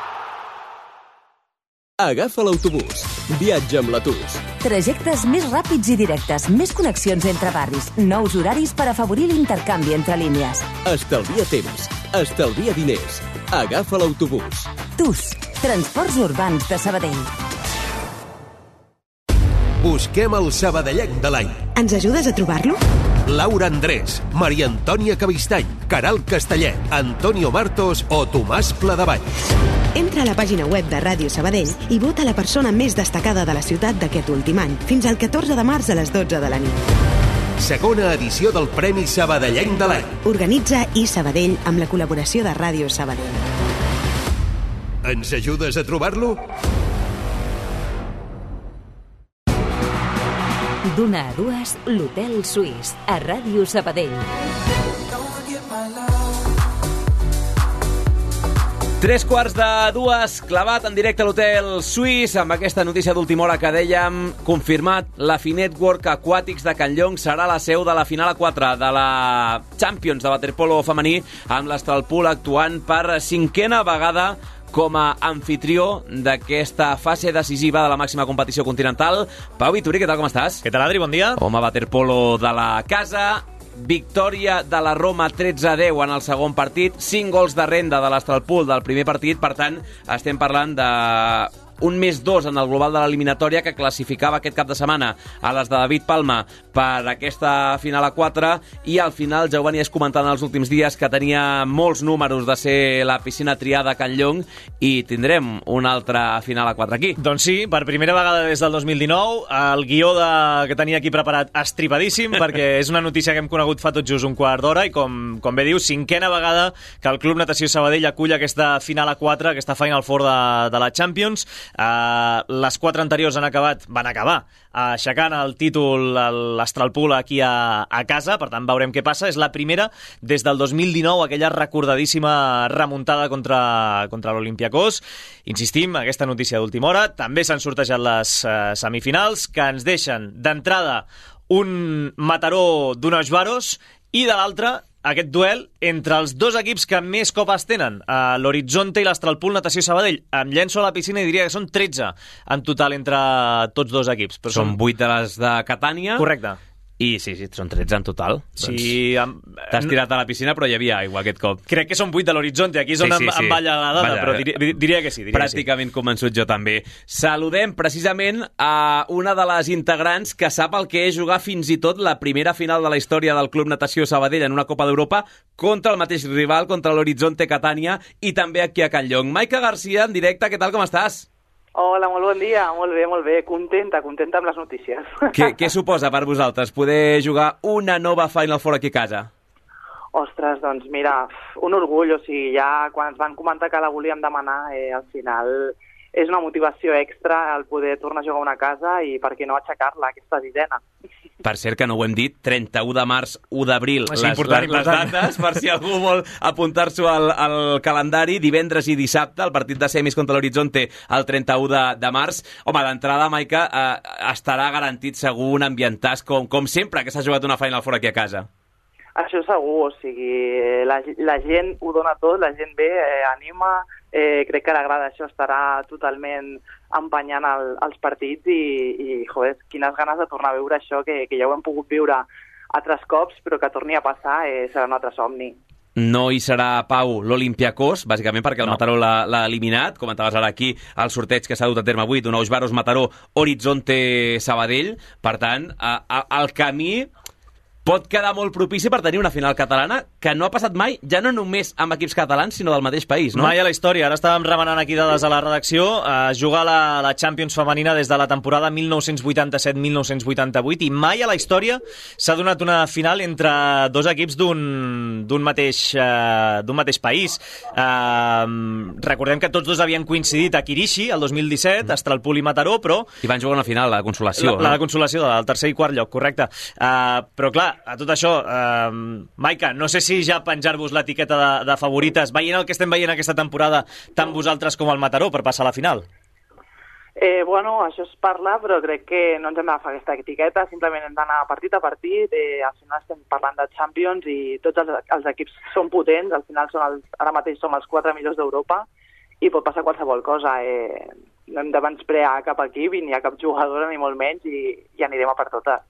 Agafa l'autobús. Viatja amb la TUS. Trajectes més ràpids i directes, més connexions entre barris, nous horaris per afavorir l'intercanvi entre línies. Estalvia temps. Estalvia diners. Agafa l'autobús. TUS. Transports Urbans de Sabadell. Busquem el sabadellenc de l'any. Ens ajudes a trobar-lo? Laura Andrés, Maria Antònia Cavistany, Caral Castellet, Antonio Martos o Tomàs Pledevalls. Entra a la pàgina web de Ràdio Sabadell i vota la persona més destacada de la ciutat d'aquest últim any, fins al 14 de març a les 12 de la nit. Segona edició del Premi Sabadellenc de l'any. Organitza i Sabadell amb la col·laboració de Ràdio Sabadell. Ens ajudes a trobar-lo? D'una a dues, l'Hotel Suís, a Ràdio Sabadell. Tres quarts de dues, clavat en directe a l'Hotel Suís, amb aquesta notícia d'última hora que dèiem, confirmat, la Finetwork Aquàtics de Can Llong serà la seu de la final a 4 de la Champions de waterpolo femení, amb l'Astralpool actuant per cinquena vegada com a anfitrió d'aquesta fase decisiva de la màxima competició continental. Pau Vituri, què tal, com estàs? Què tal, Adri? Bon dia. Home waterpolo de la casa, victòria de la Roma 13-10 en el segon partit, 5 gols de renda de l'Astralpool del primer partit, per tant, estem parlant de un més dos en el global de l'eliminatòria que classificava aquest cap de setmana a les de David Palma per aquesta final a 4 i al final ja ho venies comentant els últims dies que tenia molts números de ser la piscina triada a Can Llong i tindrem una altra final a 4 aquí. Doncs sí, per primera vegada des del 2019 el guió de... que tenia aquí preparat estripadíssim perquè és una notícia que hem conegut fa tot just un quart d'hora i com, com bé diu, cinquena vegada que el Club Natació Sabadell acull aquesta final a 4, aquesta Final Four de, de la Champions Uh, les quatre anteriors han acabat, van acabar aixecant el títol l'Astralpool aquí a, a casa, per tant veurem què passa. És la primera des del 2019, aquella recordadíssima remuntada contra, contra l'Olimpiakos. Insistim, aquesta notícia d'última hora. També s'han sortejat les uh, semifinals, que ens deixen d'entrada un Mataró d'unos varos i de l'altre aquest duel entre els dos equips que més copes tenen, uh, l'Horizonte i l'Astralpool Natació Sabadell. Em llenço a la piscina i diria que són 13 en total entre tots dos equips. Però són 8 de les de Catània. Correcte. I sí, sí, són 13 en total. Sí, doncs T'has tirat a la piscina, però hi havia aigua aquest cop. Crec que són 8 de l'Horizonte, aquí és on Sí, sí, em, sí. em balla la dada, Vaja, però diria, diria que sí. Diria Pràcticament convençut jo també. Saludem precisament a una de les integrants que sap el que és jugar fins i tot la primera final de la història del Club Natació Sabadell en una Copa d'Europa contra el mateix rival, contra l'Horizonte Catània i també aquí a Can Llong. Maica Garcia, en directe, què tal, com estàs? Hola, molt bon dia, molt bé, molt bé, contenta, contenta amb les notícies. Què, què suposa per vosaltres poder jugar una nova Final Four aquí a casa? Ostres, doncs mira, un orgull, o sigui, ja quan ens van comentar que la volíem demanar, eh, al final és una motivació extra el poder tornar a jugar a una casa i per què no aixecar-la, aquesta sisena. Per cert, que no ho hem dit, 31 de març, 1 d'abril, les, important, les, les dates, per si algú vol apuntar-s'ho al, al calendari, divendres i dissabte, el partit de semis contra l'Horizonte el 31 de, de març. Home, d'entrada, Maica, eh, estarà garantit segur un ambientàs com, com sempre que s'ha jugat una Final Four aquí a casa. Això segur, o sigui, la, la gent ho dona tot, la gent ve, eh, anima, eh, crec que la grada això estarà totalment empenyant el, els partits i, i joder, quines ganes de tornar a veure això, que, que ja ho hem pogut viure altres cops, però que torni a passar eh, serà un altre somni. No hi serà, Pau, l'Olimpiakos, bàsicament perquè el no. Mataró l'ha eliminat. Comentaves ara aquí el sorteig que s'ha dut a terme avui d'un Baros Mataró Horizonte Sabadell. Per tant, a, a, el camí pot quedar molt propici per tenir una final catalana que no ha passat mai, ja no només amb equips catalans, sinó del mateix país, no? Mai a la història. Ara estàvem remenant aquí dades a la redacció. Eh, jugar la, la Champions femenina des de la temporada 1987-1988 i mai a la història s'ha donat una final entre dos equips d'un mateix, eh, d'un mateix país. Eh, recordem que tots dos havien coincidit a Kirishi el 2017, mm. Estralpul i Mataró, però I van jugar una final, la consolació. la, la de consolació del tercer i quart lloc, correcte. Uh, però clar, a tot això, uh, Maica, no sé si ja penjar-vos l'etiqueta de, de favorites, veient el que estem veient aquesta temporada, tant vosaltres com el Mataró, per passar a la final. Eh, bueno, això es parla, però crec que no ens hem d'agafar aquesta etiqueta, simplement hem d'anar partit a partit, eh, al final estem parlant de Champions i tots els, els equips són potents, al final són els, ara mateix som els quatre millors d'Europa i pot passar qualsevol cosa. Eh, no hem de menysprear cap equip ni a cap jugadora ni molt menys i, i anirem a per totes.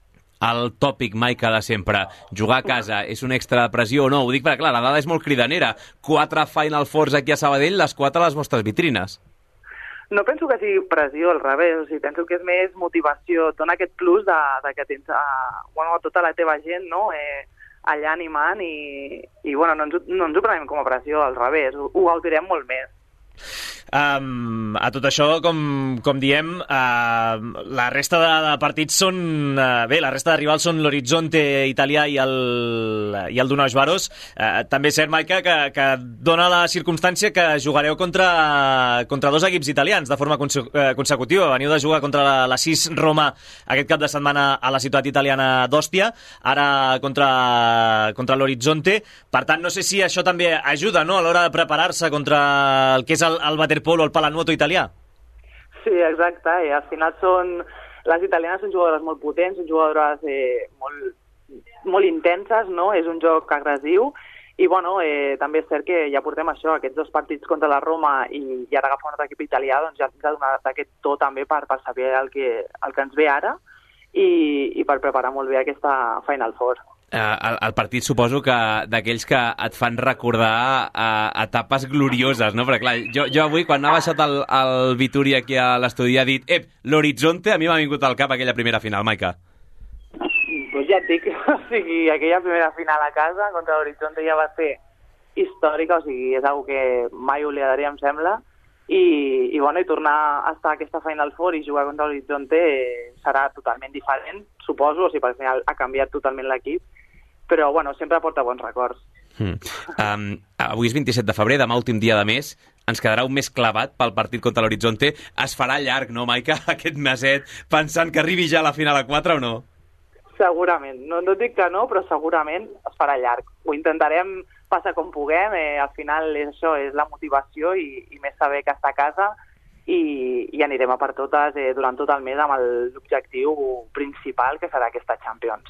El tòpic Maica de sempre, jugar a casa és una extra pressió o no? Ho dic perquè, clar, la dada és molt cridanera. Quatre Final Fours aquí a Sabadell, les quatre a les vostres vitrines. No penso que sigui pressió, al revés, o sigui, penso que és més motivació, et dona aquest plus de, de que tens a, bueno, a tota la teva gent no? eh, allà animant i, i bueno, no, ens, no ens ho prenem com a pressió, al revés, ho, ho gaudirem molt més. Um, a tot això, com, com diem, uh, la resta de, de partits són... Uh, bé, la resta de rivals són l'Horizonte italià i el, i el Donau Baros. Uh, també és cert, Maica, que, que dona la circumstància que jugareu contra, contra dos equips italians de forma conse eh, consecutiva. Veniu de jugar contra la, la 6 Roma aquest cap de setmana a la ciutat italiana d'Òstia, ara contra, contra l'Horizonte. Per tant, no sé si això també ajuda no? a l'hora de preparar-se contra el que és el, el waterpolo, el palanuoto italià. Sí, exacte, i al final són... Les italianes són jugadores molt potents, són jugadores eh, molt, molt intenses, no? És un joc agressiu, i bueno, eh, també és cert que ja portem això, aquests dos partits contra la Roma i, i ara agafar un altre equip italià, doncs ja ens ha donat aquest to també per, per saber el que, el que ens ve ara i, i per preparar molt bé aquesta Final Four. Eh, el, el partit suposo que d'aquells que et fan recordar eh, etapes glorioses, no? Perquè clar, jo, jo avui quan ha baixat el, el Vituri aquí a l'estudi ha dit ep, l'horitzonte a mi m'ha vingut al cap aquella primera final, Maica. Doncs ja et dic, o sigui, aquella primera final a casa contra l'Horizonte ja va ser històrica, o sigui, és una que mai oblidaria, em sembla, i, i, bueno, i tornar a estar a aquesta Final Four i jugar contra l'Horizonte serà totalment diferent, suposo, o sigui, perquè al final ha canviat totalment l'equip, però, bueno, sempre porta bons records. Mm. Um, avui és 27 de febrer, demà últim dia de mes, ens quedarà un mes clavat pel partit contra l'Horizonte. Es farà llarg, no, Maica, aquest meset, pensant que arribi ja a la final a 4 o no? Segurament. No, no dic que no, però segurament es farà llarg. Ho intentarem passar com puguem. Eh, al final és això, és la motivació i, i més saber que està a casa i, i anirem a per totes eh, durant tot el mes amb l'objectiu principal que serà aquesta Champions.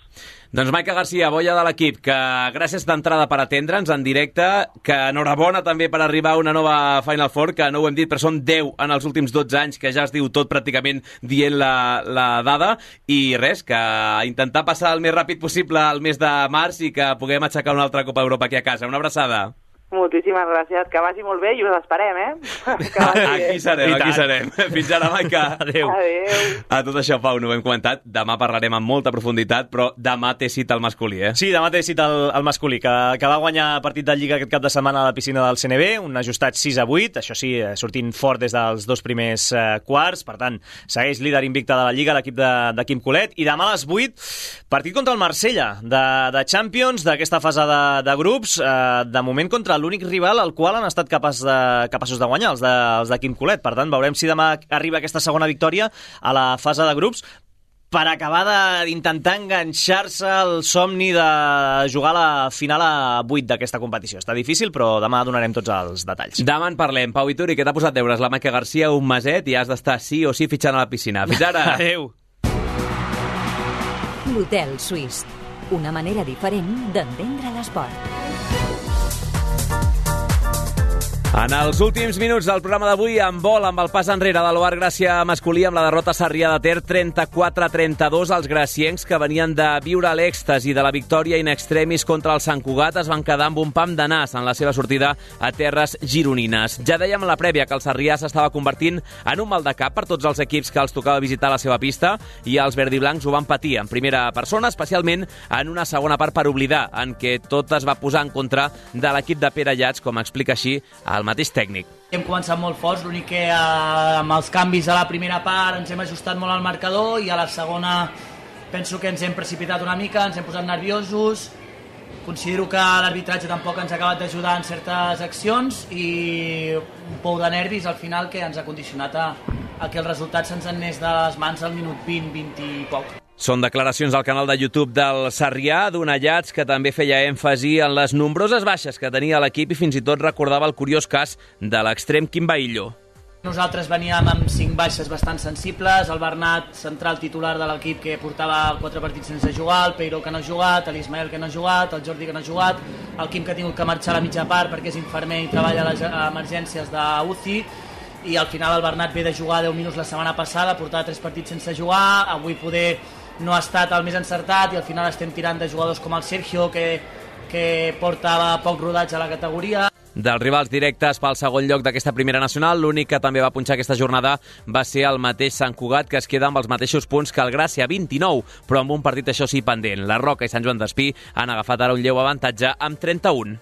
Doncs Maica Garcia, boia de l'equip, que gràcies d'entrada per atendre'ns en directe, que enhorabona també per arribar a una nova Final Four, que no ho hem dit, però són 10 en els últims 12 anys, que ja es diu tot pràcticament dient la, la dada, i res, que intentar passar el més ràpid possible el mes de març i que puguem aixecar una altra Copa Europa aquí a casa. Una abraçada. Moltíssimes gràcies, que vagi molt bé i us esperem, eh? Aquí serem, aquí serem. Fins ara, Maica. Adéu. Adéu. A tot això, Pau, no ho hem comentat. Demà parlarem amb molta profunditat, però demà té cita al masculí, eh? Sí, demà té cita el, el masculí, que, que va guanyar partit de Lliga aquest cap de setmana a la piscina del CNB, un ajustat 6 a 8, això sí, eh, sortint fort des dels dos primers eh, quarts, per tant, segueix líder invicte de la Lliga l'equip de, de Quim Colet, i demà a les 8, partit contra el Marsella, de, de Champions, d'aquesta fase de, de grups, eh, de moment contra l'únic rival al qual han estat capaç de, capaços de guanyar, els de, els de Quim Colet. Per tant, veurem si demà arriba aquesta segona victòria a la fase de grups, per acabar de- d'intentar enganxar-se al somni de jugar la final a 8 d'aquesta competició. Està difícil, però demà donarem tots els detalls. Demà en parlem. Pau Vituri, què t'ha posat deures? La Maica Garcia un meset i has d'estar sí o sí fitxant a la piscina. Fins ara! Adéu! L'Hotel Suís. Una manera diferent d'entendre l'esport. En els últims minuts del programa d'avui, en vol amb el pas enrere de l'Oar Gràcia masculí amb la derrota Sarrià de Ter 34-32. Els graciencs que venien de viure l'èxtasi de la victòria in extremis contra el Sant Cugat es van quedar amb un pam de nas en la seva sortida a terres gironines. Ja dèiem a la prèvia que el Sarrià s'estava convertint en un mal de cap per tots els equips que els tocava visitar la seva pista i els verdiblancs ho van patir en primera persona, especialment en una segona part per oblidar, en què tot es va posar en contra de l'equip de Pere Llats, com explica així el mateix tècnic. Hem començat molt forts, l'únic que eh, amb els canvis a la primera part ens hem ajustat molt al marcador i a la segona penso que ens hem precipitat una mica, ens hem posat nerviosos, considero que l'arbitratge tampoc ens ha acabat d'ajudar en certes accions i un pou de nervis al final que ens ha condicionat a, a que el resultat se'ns anés de les mans al minut 20, 20 i poc. Són declaracions al canal de YouTube del Sarrià, d'un Allats que també feia èmfasi en les nombroses baixes que tenia l'equip i fins i tot recordava el curiós cas de l'extrem Quim Baillo. Nosaltres veníem amb cinc baixes bastant sensibles, el Bernat, central titular de l'equip que portava quatre partits sense jugar, el Peiró que no ha jugat, l'Ismael que no ha jugat, el Jordi que no ha jugat, el Quim que ha tingut que marxar a la mitja part perquè és infermer i treballa a les emergències d'UCI, i al final el Bernat ve de jugar 10 minuts la setmana passada, portava tres partits sense jugar, avui poder no ha estat el més encertat i al final estem tirant de jugadors com el Sergio que, que portava poc rodatge a la categoria. Dels rivals directes pel segon lloc d'aquesta primera nacional, l'únic que també va punxar aquesta jornada va ser el mateix Sant Cugat, que es queda amb els mateixos punts que el Gràcia, 29, però amb un partit això sí pendent. La Roca i Sant Joan d'Espí han agafat ara un lleu avantatge amb 31.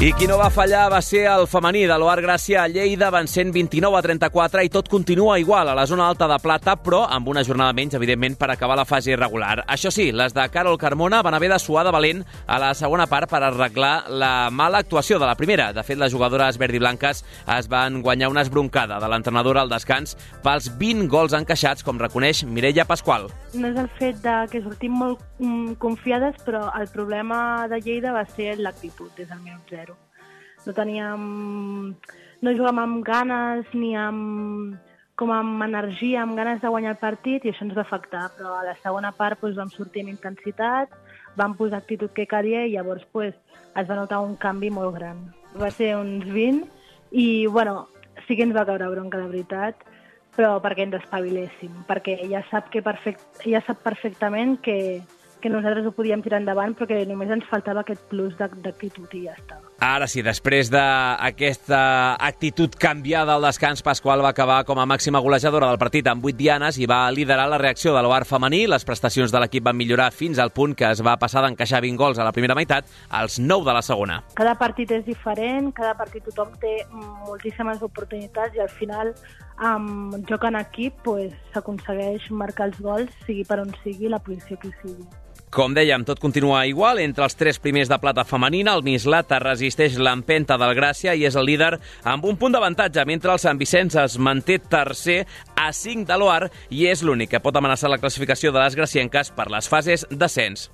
I qui no va fallar va ser el femení de l'Oar Gràcia a Lleida, vencent 29 a 34 i tot continua igual a la zona alta de plata, però amb una jornada menys, evidentment, per acabar la fase irregular. Això sí, les de Carol Carmona van haver de suar de valent a la segona part per arreglar la mala actuació de la primera. De fet, les jugadores verdiblanques es van guanyar una esbroncada de l'entrenadora al descans pels 20 gols encaixats, com reconeix Mireia Pasqual. no és el fet de que sortim molt mm, confiades, però el problema de Lleida va ser l'actitud des del minut zero. No teníem... no jugàvem amb ganes ni amb com amb energia, amb ganes de guanyar el partit i això ens va afectar, però a la segona part doncs, vam sortir amb intensitat, vam posar actitud que calia i llavors pues, es va notar un canvi molt gran. Va ser uns 20 i bueno, sí que ens va caure bronca de veritat, però perquè ens espaviléssim, perquè ella sap, que perfect, ella sap perfectament que, que nosaltres ho podíem tirar endavant, però que només ens faltava aquest plus d'ac- d'actitud i ja està. Ara sí, després d'aquesta actitud canviada al descans, Pasqual va acabar com a màxima golejadora del partit amb 8 dianes i va liderar la reacció de l'Oar femení. Les prestacions de l'equip van millorar fins al punt que es va passar d'encaixar 20 gols a la primera meitat als 9 de la segona. Cada partit és diferent, cada partit tothom té moltíssimes oportunitats i al final amb joc en equip pues, s'aconsegueix marcar els gols, sigui per on sigui, la posició que sigui. Com dèiem, tot continua igual. Entre els tres primers de plata femenina, el Mislata resisteix l'empenta del Gràcia i és el líder amb un punt d'avantatge, mentre el Sant Vicenç es manté tercer a 5 de l'Oar i és l'únic que pot amenaçar la classificació de les gracienques per les fases d'ascens.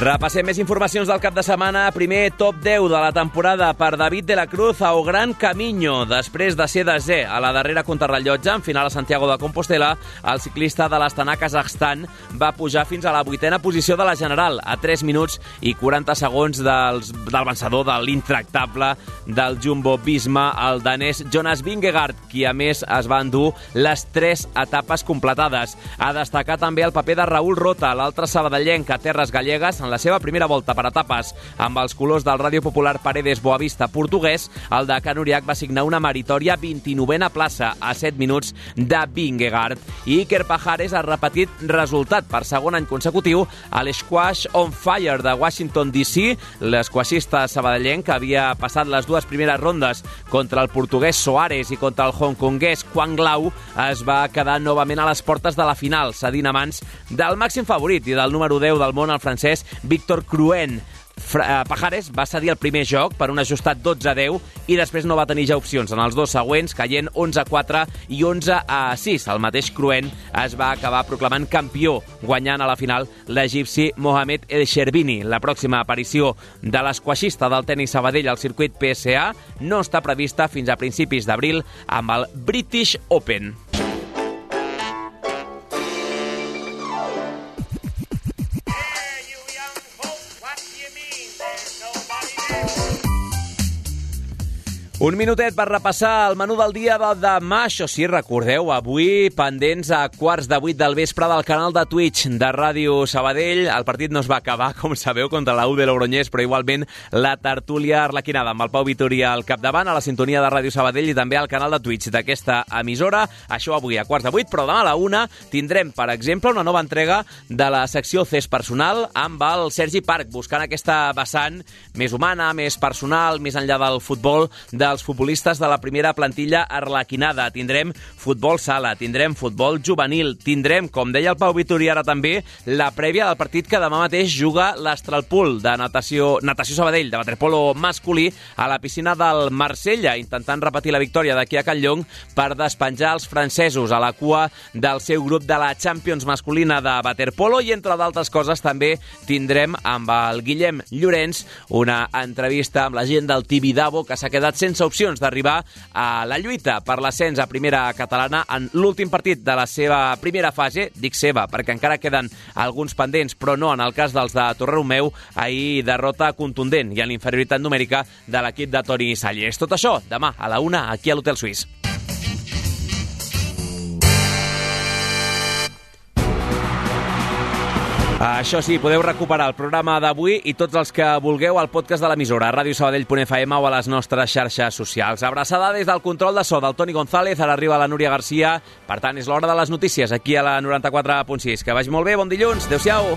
Repassem més informacions del cap de setmana. Primer top 10 de la temporada per David de la Cruz a Gran Camino. Després de ser desè a la darrera contrarrellotge, en final a Santiago de Compostela, el ciclista de l'Astana Kazakhstan va pujar fins a la vuitena posició de la General, a 3 minuts i 40 segons dels, del vencedor de l'intractable del Jumbo Visma, el danès Jonas Vingegaard, qui a més es va endur les 3 etapes completades. A destacar també el paper de Raül Rota, l'altre sabadellenc a Terres Gallegues, en la seva primera volta per etapes amb els colors del Ràdio Popular Paredes Boavista portuguès, el de Can Uriach va signar una meritòria 29a plaça a 7 minuts de Vingegaard. I Iker Pajares ha repetit resultat per segon any consecutiu a l'Squash on Fire de Washington DC. L'esquaixista sabadellenc havia passat les dues primeres rondes contra el portuguès Soares i contra el hongkonguès Quang Lau es va quedar novament a les portes de la final, cedint a mans del màxim favorit i del número 10 del món, el francès Víctor Cruen. Uh, Pajares va cedir el primer joc per un ajustat 12-10 i després no va tenir ja opcions en els dos següents, caient 11-4 i 11-6. El mateix Cruent es va acabar proclamant campió, guanyant a la final l'egipci Mohamed El Sherbini. La pròxima aparició de l'esquaixista del tenis Sabadell al circuit PSA no està prevista fins a principis d'abril amb el British Open. Un minutet per repassar el menú del dia de demà. Això sí, recordeu, avui pendents a quarts de vuit del vespre del canal de Twitch de Ràdio Sabadell. El partit no es va acabar, com sabeu, contra la U de Logroñés, però igualment la tertúlia arlequinada amb el Pau Vitoria al capdavant, a la sintonia de Ràdio Sabadell i també al canal de Twitch d'aquesta emissora. Això avui a quarts de vuit, però demà a la una tindrem, per exemple, una nova entrega de la secció CES Personal amb el Sergi Parc, buscant aquesta vessant més humana, més personal, més enllà del futbol, de dels futbolistes de la primera plantilla arlequinada. Tindrem futbol sala, tindrem futbol juvenil, tindrem, com deia el Pau Vitori ara també, la prèvia del partit que demà mateix juga l'Astralpool de natació, natació Sabadell, de waterpolo masculí, a la piscina del Marsella, intentant repetir la victòria d'aquí a Canllong per despenjar els francesos a la cua del seu grup de la Champions masculina de waterpolo i, entre d'altres coses, també tindrem amb el Guillem Llorenç una entrevista amb la gent del Tibidabo que s'ha quedat sense sense opcions d'arribar a la lluita per l'ascens a primera catalana en l'últim partit de la seva primera fase, dic seva, perquè encara queden alguns pendents, però no en el cas dels de Torreromeu, ahir derrota contundent i en inferioritat numèrica de l'equip de Toni Sallés. Tot això demà a la una aquí a l'Hotel Suís. Això sí, podeu recuperar el programa d'avui i tots els que vulgueu al podcast de l'emissora, radiosabadell.fm o a les nostres xarxes socials. Abraçada des del control de so del Toni González, ara arriba la Núria Garcia. Per tant, és l'hora de les notícies aquí a la 94.6. Que vagi molt bé, bon dilluns, adeu-siau.